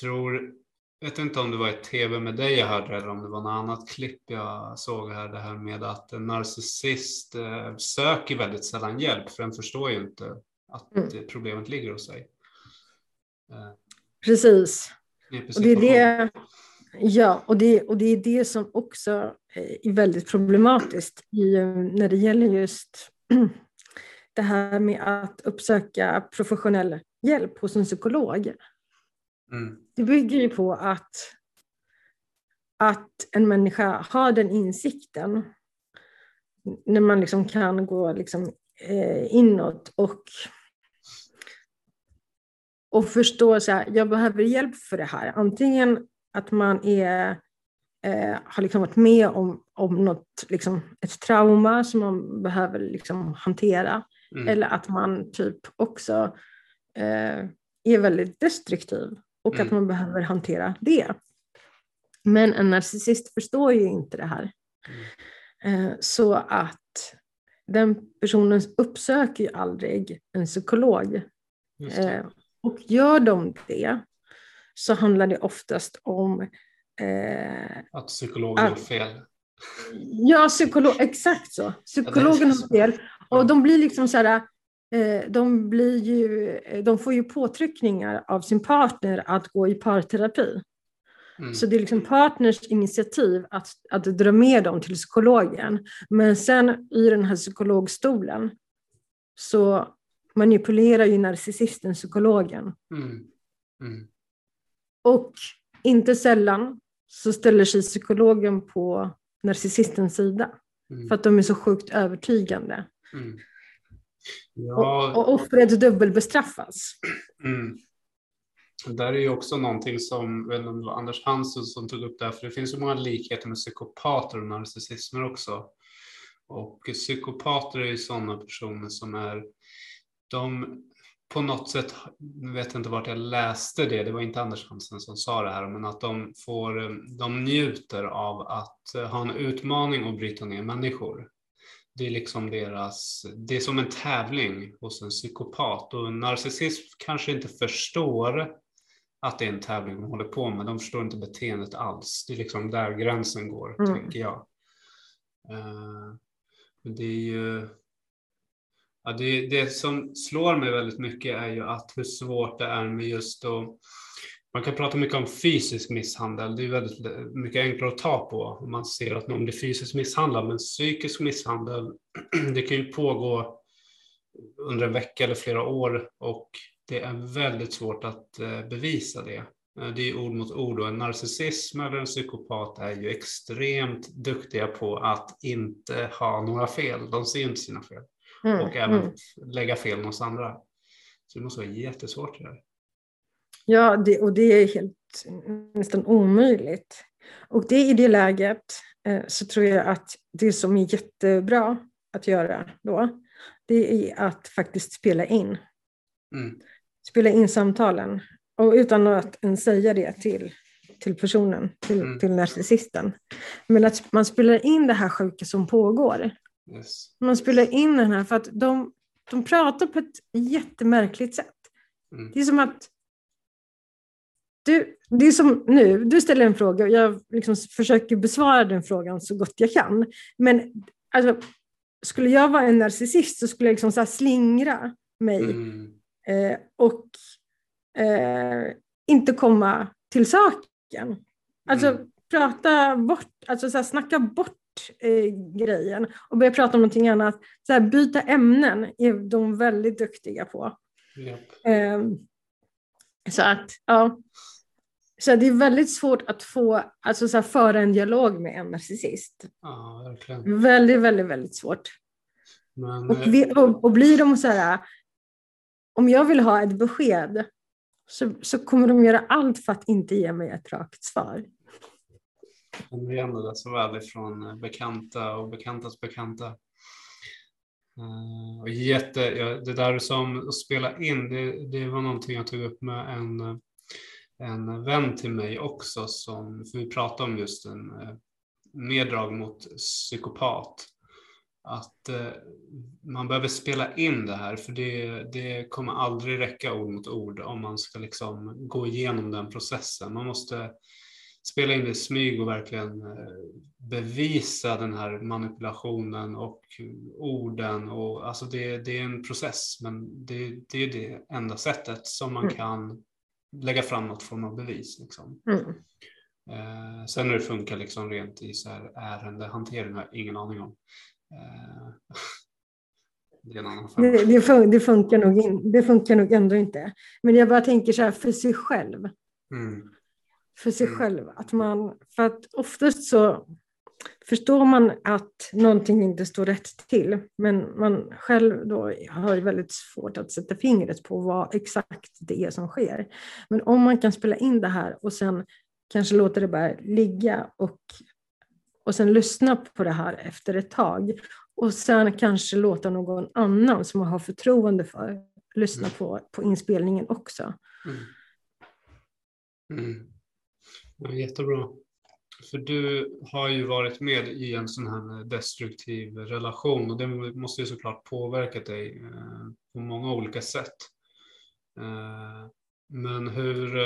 tror, jag vet inte om det var ett tv med dig jag hörde eller om det var något annat klipp jag såg här, det här med att en narcissist eh, söker väldigt sällan hjälp för den förstår ju inte att mm. problemet ligger hos sig. Eh, precis. Och det är det, ja, och det, och det är det som också är väldigt problematiskt i, när det gäller just det här med att uppsöka professionell hjälp hos en psykolog. Mm. Det bygger ju på att, att en människa har den insikten när man liksom kan gå liksom, eh, inåt och, och förstå att jag behöver hjälp för det här. Antingen att man är eh, har liksom varit med om, om något, liksom ett trauma som man behöver liksom hantera. Mm. Eller att man typ också eh, är väldigt destruktiv och mm. att man behöver hantera det. Men en narcissist förstår ju inte det här. Mm. Eh, så att den personen uppsöker ju aldrig en psykolog. Eh, och gör de det så handlar det oftast om eh, att psykologen har fel. Ja, psykolog, exakt så. Psykologen har fel. Och de blir liksom så här, eh, de, blir ju, de får ju påtryckningar av sin partner att gå i parterapi. Mm. Så det är liksom partners initiativ att, att dra med dem till psykologen. Men sen i den här psykologstolen så manipulerar ju narcissisten psykologen. Mm. Mm. Och inte sällan så ställer sig psykologen på narcissistens sida. Mm. För att de är så sjukt övertygande. Mm. Ja. Och, och offret dubbelbestraffas. Mm. Där är ju också någonting som det var Anders Hansen som tog upp det för det finns så många likheter med psykopater och narcissismer också. Och psykopater är ju sådana personer som är, de på något sätt, nu vet jag inte vart jag läste det, det var inte Anders Hansen som sa det här, men att de, får, de njuter av att ha en utmaning och bryta ner människor. Det är liksom deras, det är som en tävling hos en psykopat och en narcissist kanske inte förstår att det är en tävling de håller på med, de förstår inte beteendet alls. Det är liksom där gränsen går, mm. tänker jag. Uh, det är ju Ja, det, det som slår mig väldigt mycket är ju att hur svårt det är med just att man kan prata mycket om fysisk misshandel. Det är väldigt mycket enklare att ta på om man ser att någon blir fysiskt misshandlad. Men psykisk misshandel, det kan ju pågå under en vecka eller flera år och det är väldigt svårt att eh, bevisa det. Eh, det är ord mot ord och en narcissism eller en psykopat är ju extremt duktiga på att inte ha några fel. De ser inte sina fel mm, och även mm. lägga fel hos andra. Så det måste vara jättesvårt det där. Ja, det, och det är helt nästan omöjligt. Och det i det läget eh, så tror jag att det som är jättebra att göra då, det är att faktiskt spela in. Mm. Spela in samtalen. Och utan att ens säga det till, till personen, till, mm. till narcissisten. Men att man spelar in det här sjuka som pågår. Yes. Man spelar in den här för att de, de pratar på ett jättemärkligt sätt. Mm. Det är som att du, det är som nu, du ställer en fråga och jag liksom försöker besvara den frågan så gott jag kan. Men alltså, skulle jag vara en narcissist så skulle jag liksom så slingra mig mm. eh, och eh, inte komma till saken. Alltså mm. prata bort, alltså så här, snacka bort eh, grejen och börja prata om någonting annat. Så här, byta ämnen är de väldigt duktiga på. Yep. Så att, ja. Så det är väldigt svårt att få, alltså så här, föra en dialog med en narcissist. Ja, verkligen. Väldigt, väldigt, väldigt svårt. Men, och, eh, vi, och, och, blir de så här, om jag vill ha ett besked så, så kommer de göra allt för att inte ge mig ett rakt svar känner igen det så väl ifrån eh, bekanta och bekantas bekanta. Eh, och jätte, det där som att spela in, det, det var någonting jag tog upp med en, en vän till mig också, som, för vi pratade om just en eh, meddrag mot psykopat. Att eh, man behöver spela in det här, för det, det kommer aldrig räcka ord mot ord om man ska liksom gå igenom den processen. Man måste spela in det i smyg och verkligen eh, bevisa den här manipulationen och orden. Och, alltså det, det är en process, men det, det är det enda sättet som man mm. kan lägga fram något form av bevis. Liksom. Mm. Eh, sen hur det funkar liksom rent i så här ärendehantering har jag ingen aning om. Eh, det, det, det, fun det, funkar nog in, det funkar nog ändå inte. Men jag bara tänker så här för sig själv. Mm för sig mm. själv. Att man, för att oftast så förstår man att någonting inte står rätt till, men man själv då har väldigt svårt att sätta fingret på vad exakt det är som sker. Men om man kan spela in det här och sen kanske låta det bara ligga och, och sen lyssna på det här efter ett tag och sen kanske låta någon annan som man har förtroende för lyssna mm. på, på inspelningen också. Mm. Mm. Ja, jättebra. För du har ju varit med i en sån här eh, destruktiv relation och det måste ju såklart påverkat dig eh, på många olika sätt. Eh, men hur,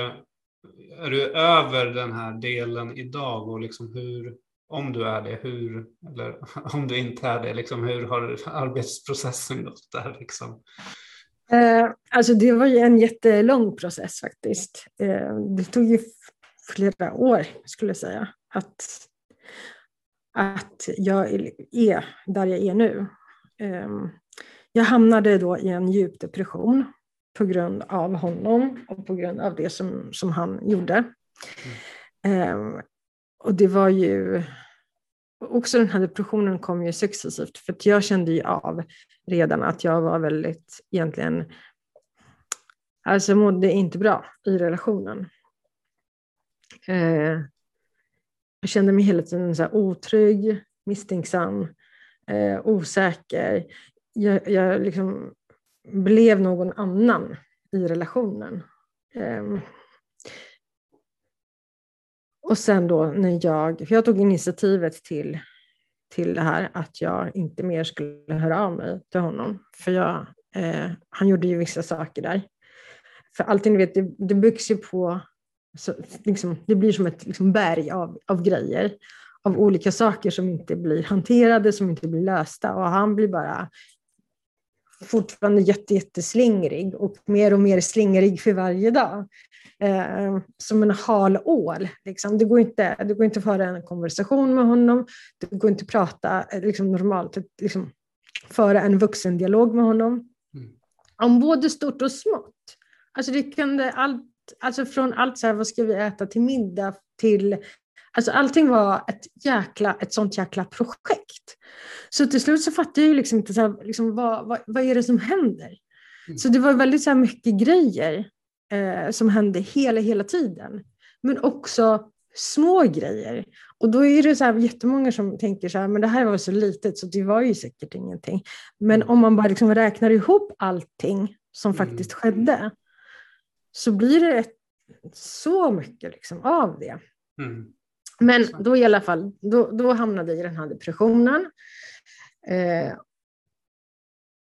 är du över den här delen idag och liksom hur, om du är det, hur, eller om du inte är det, liksom hur har arbetsprocessen gått där liksom? alltså det var ju en jättelång process faktiskt. det tog ju flera år, skulle jag säga, att, att jag är där jag är nu. Ehm, jag hamnade då i en djup depression på grund av honom och på grund av det som, som han gjorde. Mm. Och det var ju också den här depressionen kom ju successivt för att jag kände ju av redan att jag var väldigt egentligen, alltså mådde inte bra i relationen. Eh, jag kände mig hela tiden så här otrygg, misstänksam, eh, osäker. Jag, jag liksom blev någon annan i relationen. Eh, och sen då när jag, för jag tog initiativet till, till det här att jag inte mer skulle höra av mig till honom. För jag, eh, han gjorde ju vissa saker där. För allting, vet, det, det byggs ju på så, liksom, det blir som ett liksom, berg av, av grejer. av olika saker som inte blir hanterade, som inte blir lösta. Och han blir bara fortfarande jätte, jätteslingrig och mer och mer slingrig för varje dag. Eh, som en hal ål. Liksom. Det, går inte, det går inte att föra en konversation med honom, det går inte att prata eh, liksom, normalt, liksom, föra en vuxendialog med honom. Mm. Om både stort och smått. Alltså, det kan allt, alltså från allt så här, vad ska vi äta till middag till Alltså allting var ett, jäkla, ett sånt jäkla projekt. Så till slut så fattade jag ju liksom inte så här, liksom, vad, vad, vad är det som händer. Mm. Så det var väldigt så mycket grejer eh, som hände hela, hela tiden. Men också små grejer. Och då är det så här jättemånga som tänker så här, men det här var så litet så det var ju säkert ingenting. Men mm. om man bara liksom räknar ihop allting som mm. faktiskt skedde så blir det så mycket liksom av det. Mm. Men då i alla fall, då, då hamnade jag i den här depressionen. Eh,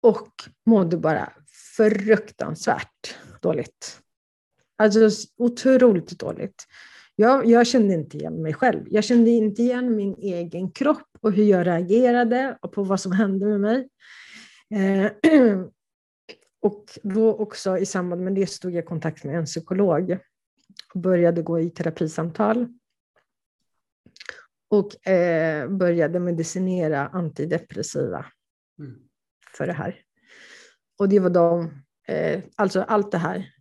och mådde bara fruktansvärt dåligt. Alltså otroligt dåligt. Jag, jag, kände inte igen mig själv. Jag kände inte igen min egen kropp och hur jag reagerade och på vad som hände med mig. Eh, och då också i samband med det stod jag i kontakt med en psykolog och började gå i terapisamtal och eh, började medicinera antidepressiva mm. för det här. Och det var de, eh, alltså allt det här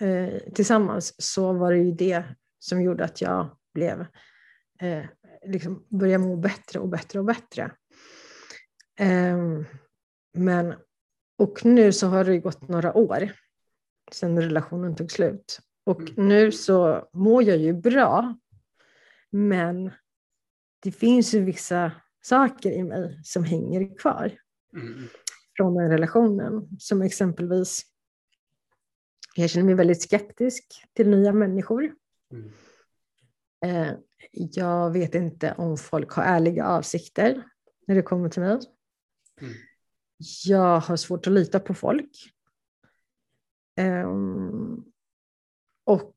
eh, tillsammans så var det ju det som gjorde att jag blev, eh, liksom började må bättre och bättre och bättre. Ehm, men, och nu så har det gått några år sedan relationen tog slut. Och mm. nu så mår jag ju bra, men det finns ju vissa saker i mig som hänger kvar mm. från den relationen. Som exempelvis, jag känner mig väldigt skeptisk till nya människor. Mm. Eh, jag vet inte om folk har ärliga avsikter när det kommer till mig. Mm. Jag har svårt att lita på folk. Um, och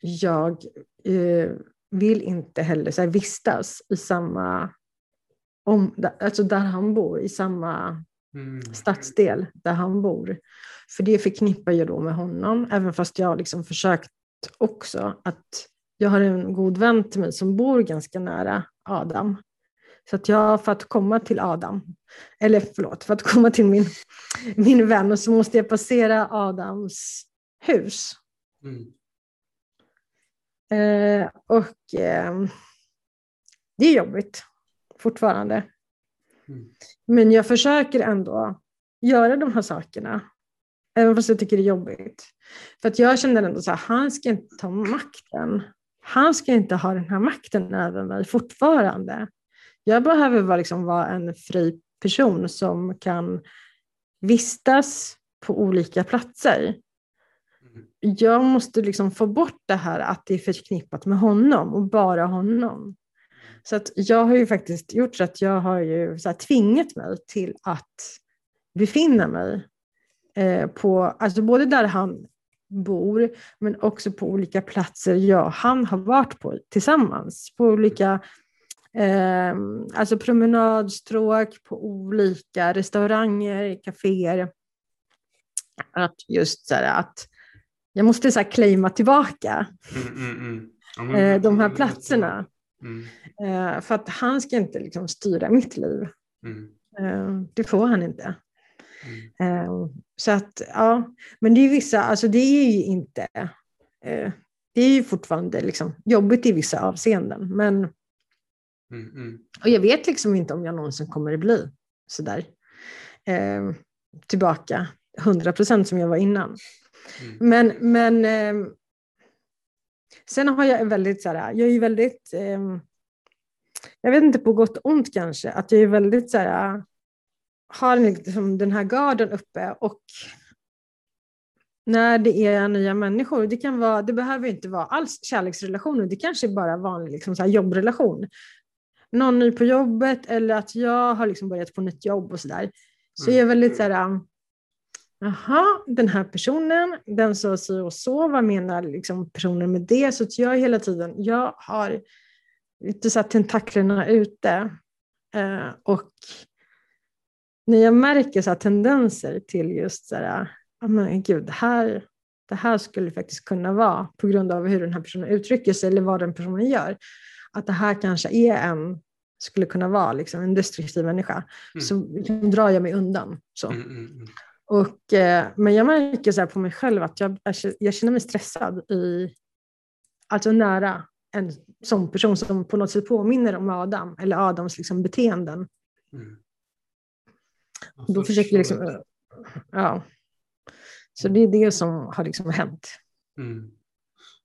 jag uh, vill inte heller så här, vistas i samma, om, alltså där han bor, i samma mm. stadsdel där han bor. För det förknippar jag då med honom, även fast jag liksom försökt också att jag har en god vän till mig som bor ganska nära Adam. Så att jag, för att komma till Adam, eller förlåt, för att komma till min, min vän så måste jag passera Adams hus. Mm. Eh, och eh, det är jobbigt fortfarande. Mm. Men jag försöker ändå göra de här sakerna. Även fast jag tycker det är jobbigt. För att jag känner ändå så här, han ska inte ta makten. Han ska inte ha den här makten över mig fortfarande. Jag behöver vara, liksom, vara en fri person som kan vistas på olika platser jag måste liksom få bort det här att det är förknippat med honom och bara honom. Så att jag har ju faktiskt gjort så att jag har ju så tvingat mig till att befinna mig eh, på, alltså både där han bor, men också på olika platser jag och han har varit på tillsammans. På olika eh, alltså promenadstråk, på olika restauranger, kaféer. Att just så här, att jag måste så här claima tillbaka mm, mm, mm. Eh, de här platserna. Mm. Eh, för att han ska inte liksom styra mitt liv. Mm. Eh, det får han inte. Så att, ja, men det är vissa, alltså det är ju inte, det är ju fortfarande liksom jobbigt i vissa avseenden, men och jag vet liksom inte om jag någonsin kommer att bli sådär tillbaka 100 procent som jag var innan. Mm. Men, men eh, sen har jag väldigt så här, jag är väldigt, eh, jag vet inte på gott och ont kanske, att jag är väldigt så här, har liksom den här garden uppe och när det är nya människor, det, kan vara, det behöver inte vara alls kärleksrelationer, det kanske är bara vanlig liksom så jobbrelation. Någon ny på jobbet eller att jag har liksom börjat på nytt jobb och sådär. Så jag är väldigt så här, Jaha, den här personen, den sa så och så, vad menar liksom personen med det? Så att jag hela tiden, jag har lite så här tentaklerna ute. Eh, och när jag märker så tendenser till just så här, oh men gud, det här, det här skulle faktiskt kunna vara på grund av hur den här personen uttrycker sig eller vad den personen gör. Att det här kanske är en, skulle kunna vara liksom en destruktiv människa. Mm. Så liksom drar jag mig undan. Så. Mm, mm, mm. och, eh, men jag märker så på mig själv att jag, jag känner mig stressad i, alltså nära en sån person som på något sätt påminner om Adam eller Adams liksom beteenden. Mm. Då försöker jag liksom, ja. Så det är det som har liksom hänt. Mm.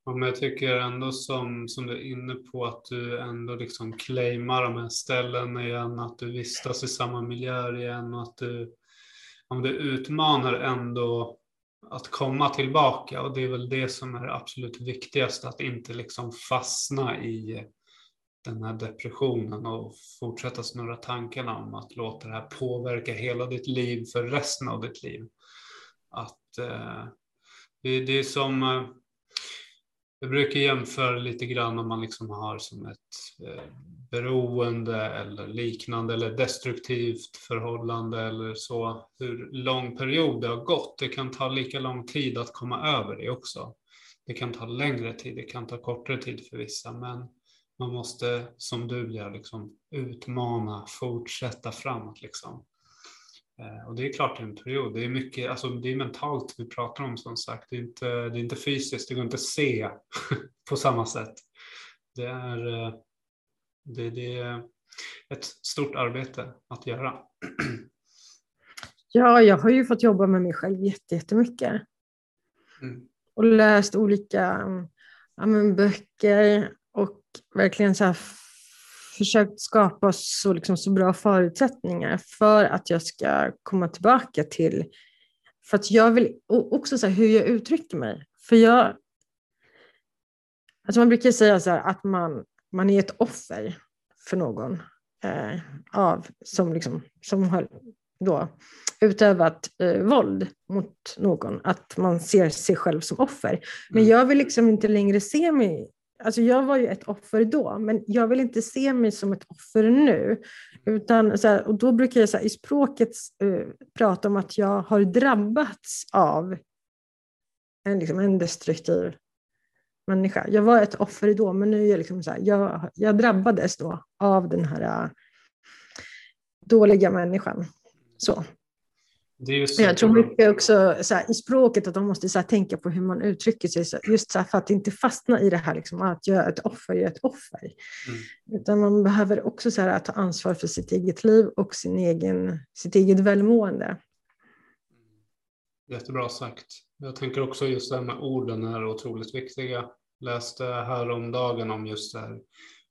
Ja, men jag tycker ändå som, som du är inne på att du ändå liksom claimar de här ställena igen, att du vistas i samma miljöer igen och att du, om du utmanar ändå att komma tillbaka och det är väl det som är absolut viktigast, att inte liksom fastna i den här depressionen och fortsätta snurra tankarna om att låta det här påverka hela ditt liv för resten av ditt liv. Att eh, det, det, är som, eh, jag brukar jämföra lite grann om man liksom har som ett eh, beroende eller liknande eller destruktivt förhållande eller så, hur lång period det har gått. Det kan ta lika lång tid att komma över det också. Det kan ta längre tid, det kan ta kortare tid för vissa, men man måste, som du gör, liksom, utmana, fortsätta framåt. Liksom. Eh, och det är klart en period. Det är mycket, alltså det är mentalt vi pratar om som sagt. Det är inte, det är inte fysiskt, det går inte att se på samma sätt. Det är, eh, det, det är ett stort arbete att göra. Ja, jag har ju fått jobba med mig själv jättemycket. Mm. Och läst olika ja, men, böcker och verkligen så här försökt skapa så, liksom, så bra förutsättningar för att jag ska komma tillbaka till, för att jag vill också så här, hur jag uttrycker mig. För jag, alltså man brukar säga så här, att man, man är ett offer för någon eh, av, som, liksom, som har då utövat eh, våld mot någon, att man ser sig själv som offer. Men mm. jag vill liksom inte längre se mig Alltså jag var ju ett offer då, men jag vill inte se mig som ett offer nu. Utan, så här, och då brukar jag så här, i språket uh, prata om att jag har drabbats av en, liksom, en destruktiv människa. Jag var ett offer då, men nu är jag, liksom så här, jag, jag drabbades då av den här uh, dåliga människan. Så jag tror mycket också så här, i språket att man måste så här, tänka på hur man uttrycker sig, så, just så här, för att inte fastna i det här liksom, att är ett offer, är ett offer. Mm. Utan man behöver också så här, ta ansvar för sitt eget liv och sin egen, sitt eget välmående. Jättebra sagt. Jag tänker också just det här med orden är otroligt viktiga. Läste häromdagen om just det här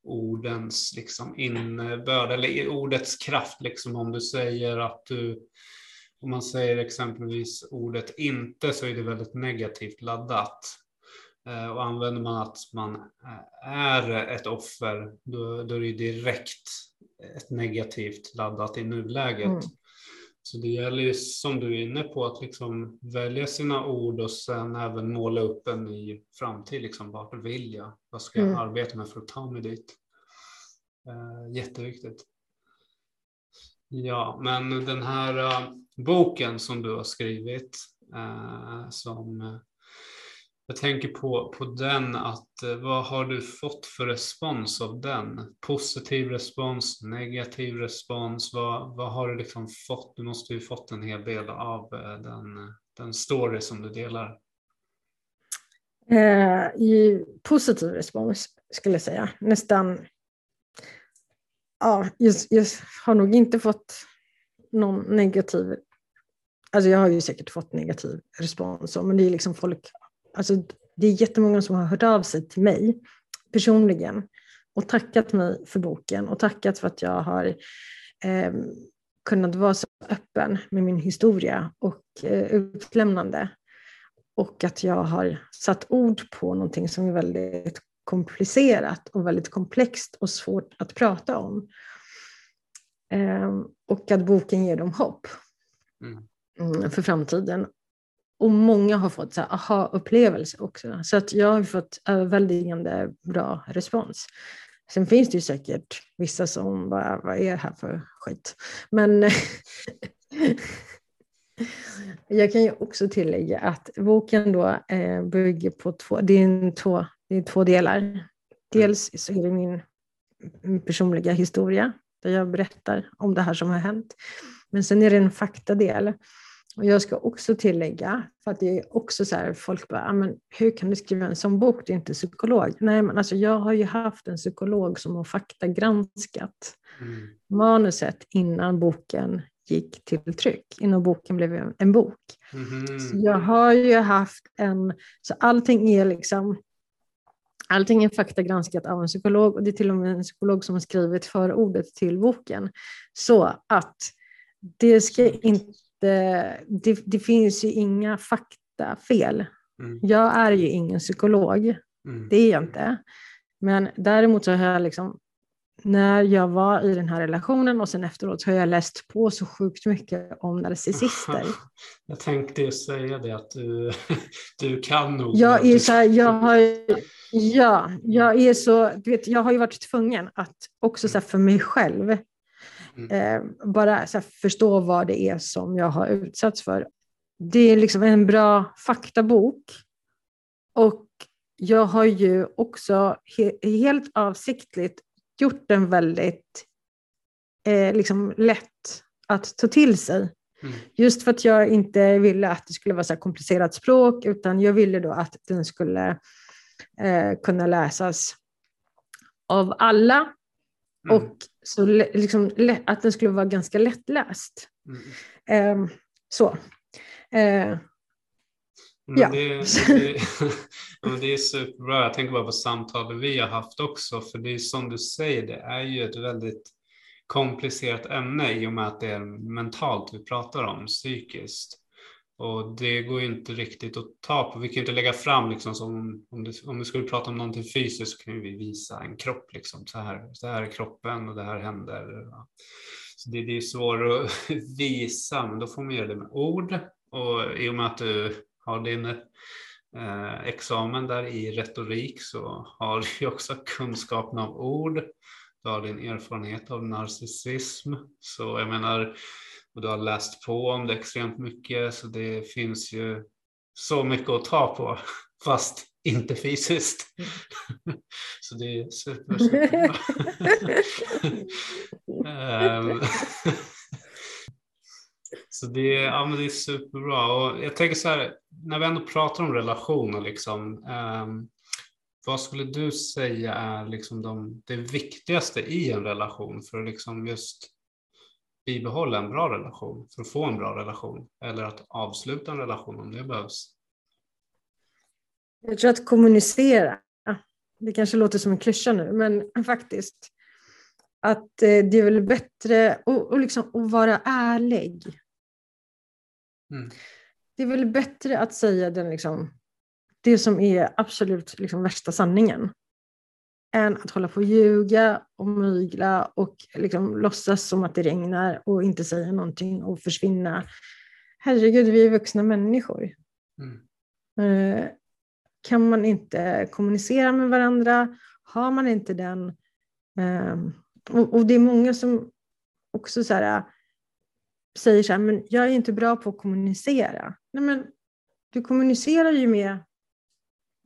ordens liksom innebörd eller ordets kraft. Liksom om du säger att du, om man säger exempelvis ordet inte så är det väldigt negativt laddat. Eh, och använder man att man är ett offer, då, då är det direkt ett negativt laddat i nuläget. Mm. Så det gäller ju som du är inne på att liksom välja sina ord och sen även måla upp en ny framtid. Liksom, vart vill jag? Vad ska jag mm. arbeta med för att ta mig dit? Uh, jätteviktigt. Ja, men den här uh, boken som du har skrivit Eh, som eh, jag tänker på, på den att eh, vad har du fått för respons av den? Positiv respons, negativ respons? Vad, vad har du liksom fått? Du måste ju fått en hel del av eh, den, den story som du delar. Eh, I positiv respons skulle jag säga. Nästan, ja, jag, jag har nog inte fått någon negativ Alltså jag har ju säkert fått negativ respons, men det är liksom folk alltså, det är jättemånga som har hört av sig till mig personligen och tackat mig för boken och tackat för att jag har eh, kunnat vara så öppen med min historia och eh, utlämnande. Och att jag har satt ord på någonting som är väldigt komplicerat och väldigt komplext och svårt att prata om. Eh, och att boken ger dem hopp mm. mm för framtiden. Och många har fått aha-upplevelse också. Så att jag har fått överväldigande bra respons. Sen finns det ju säkert vissa som bara, vad är det här för skit? Men jag kan ju också tillägga att boken då eh, bygger på två, det är, en två, det är två delar. Dels så är det min personliga historia, där jag berättar om det här som har hänt. Men sen är det en faktadel. Och jag ska också tillägga, för att det är också så här, folk bara, men hur kan du skriva en sån bok, du är inte psykolog. Nej, men alltså jag har ju haft en psykolog som har faktagranskat mm. manuset innan boken gick till tryck, innan boken blev en bok. Mm. Så jag har ju haft en, så allting är liksom, allting är faktagranskat av en psykolog och det är till och med en psykolog som har skrivit förordet till boken. Så att det ska inte det, det finns ju inga faktafel. Mm. Jag är ju ingen psykolog, mm. det är jag inte. Men däremot så har jag liksom, när jag var i den här relationen och sen efteråt så har jag läst på så sjukt mycket om narcissister. Jag tänkte säga det att du, du kan nog. Jag är så här, jag har, ja, jag är så, du vet, jag har ju varit tvungen att också så här, för mig själv Mm. Eh, bara så förstå vad det är som jag har utsatts för. Det är liksom en bra faktabok. Och jag har ju också he helt avsiktligt gjort den väldigt eh, liksom lätt att ta till sig. Mm. Just för att jag inte ville att det skulle vara så komplicerat språk, utan jag ville då att den skulle eh, kunna läsas av alla Mm. Och så liksom, att den skulle vara ganska lättläst. Mm. Eh, så. Eh, ja. Det, det, det, är superbra. Jag tänker bara på samtalen vi har haft också. För det är som du säger, det är ju ett väldigt komplicerat ämne i och med att det är mentalt vi pratar om, psykiskt. Och det går ju inte riktigt att ta på. Vi kan inte lägga fram liksom som om, det, om vi skulle prata om någonting fysiskt så kan vi visa en kropp liksom. Så här, så här är kroppen och det här händer. Så det, det är svårt att visa, men då får man göra det med ord. Och i och med att du har din eh, examen där i retorik så har du ju också kunskapen av ord. Du har din erfarenhet av narcissism. Så jag menar, och du har läst på om det extremt mycket så det finns ju så mycket att ta på fast inte fysiskt. så det är super, superbra. um, så det, ja, men det är superbra och jag tänker så här när vi ändå pratar om relationer liksom um, vad skulle du säga är liksom de, det viktigaste i en relation för att liksom just bibehålla en bra relation, för att få en bra relation eller att avsluta en relation om det behövs? Jag tror att kommunicera, det kanske låter som en klyscha nu, men faktiskt att eh, det är väl bättre att, liksom, att vara ärlig. Mm. Det är väl bättre att säga den, liksom, det som är absolut liksom, värsta sanningen än att hålla på och ljuga och mygla och liksom låtsas som att det regnar och inte säga någonting och försvinna. Herregud, vi är vuxna människor. Mm. Eh, kan man inte kommunicera med varandra, har man inte den... Eh, och, det är många som också så här, säger så här, men jag är inte bra på att kommunicera. Nej, men du kommunicerar ju med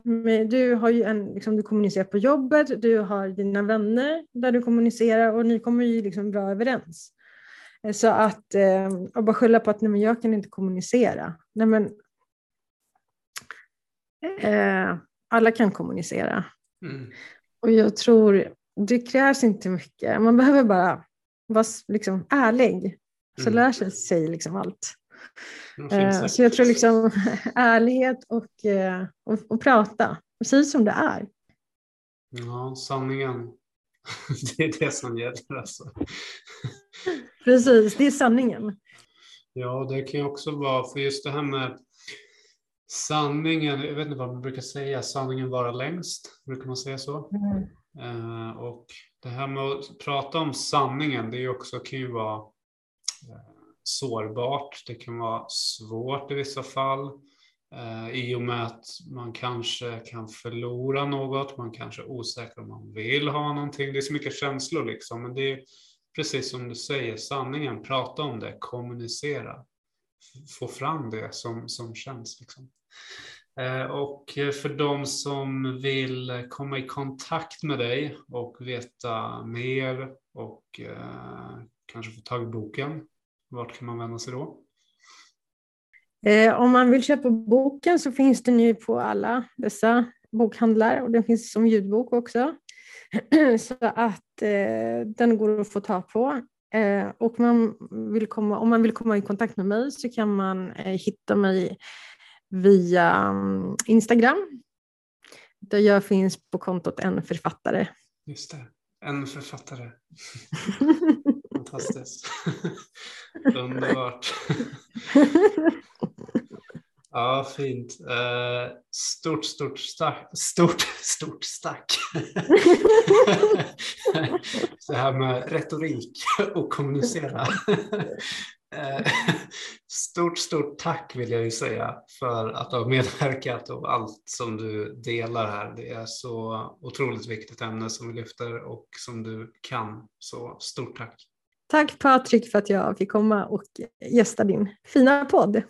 men du, har en, liksom, du kommunicerar på jobbet, du har dina vänner där du kommunicerar och ni kommer ju liksom bra överens. Eh, så att eh, och bara skylla på att nej, men jag kan inte kommunicera. Nej, men, eh, alla kan kommunicera. Mm. Och jag tror det krävs inte mycket. Man behöver bara vara liksom, ärlig. Så mm. lär sig, sig liksom allt. Eh, så jag tror liksom ärlighet och, eh, och, och prata, precis som det är. Ja, sanningen. Det är det som gäller alltså. Precis, det är sanningen. Ja, det kan ju också vara, för just det här med sanningen, jag vet inte vad man brukar säga, sanningen vara längst, brukar man säga så? Mm. Uh, och det här med att prata om sanningen, det är också, kan ju vara sårbart, det kan vara svårt i vissa fall. Eh, I och med att man kanske kan förlora något, man kanske är osäker om man vill ha någonting. Det är så mycket känslor liksom. Men det är precis som du säger, sanningen, prata om det, kommunicera. Få fram det som, som känns. Liksom. Eh, och för de som vill komma i kontakt med dig och veta mer och eh, kanske få tag i boken, vart kan man vända sig då? Eh, om man vill köpa boken så finns den ju på alla dessa bokhandlar och den finns som ljudbok också. så att eh, den går att få tag på. Eh, och man vill komma, om man vill komma i kontakt med mig så kan man eh, hitta mig via um, Instagram. Där jag finns på kontot en författare. Just det, en författare. Fantastiskt. Underbart. Ja, fint. Uh, stort, stort, stack. Stort, stort stack. det här med retorik och kommunicera. Eh, stort, stort tack vill jag ju säga för att du har medverkat och allt som du delar här. Det är så otroligt viktigt ämne som vi lyfter och som du kan. Så stort tack. Tack Patrik för att jag fick komma och gästa din fina podd.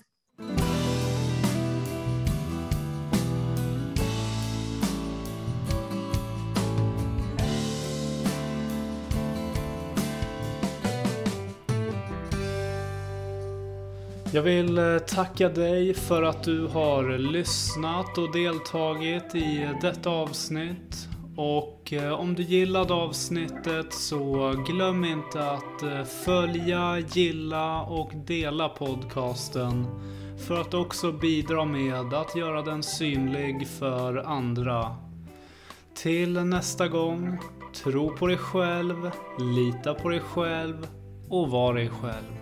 Jag vill eh, tacka dig för att du har lyssnat och deltagit i detta avsnitt. Och eh, om du gillade avsnittet så glöm inte att eh, följa, gilla och dela podcasten för att också bidra med att göra den synlig för andra. Till nästa gång, tro på dig själv, lita på dig själv och var dig själv.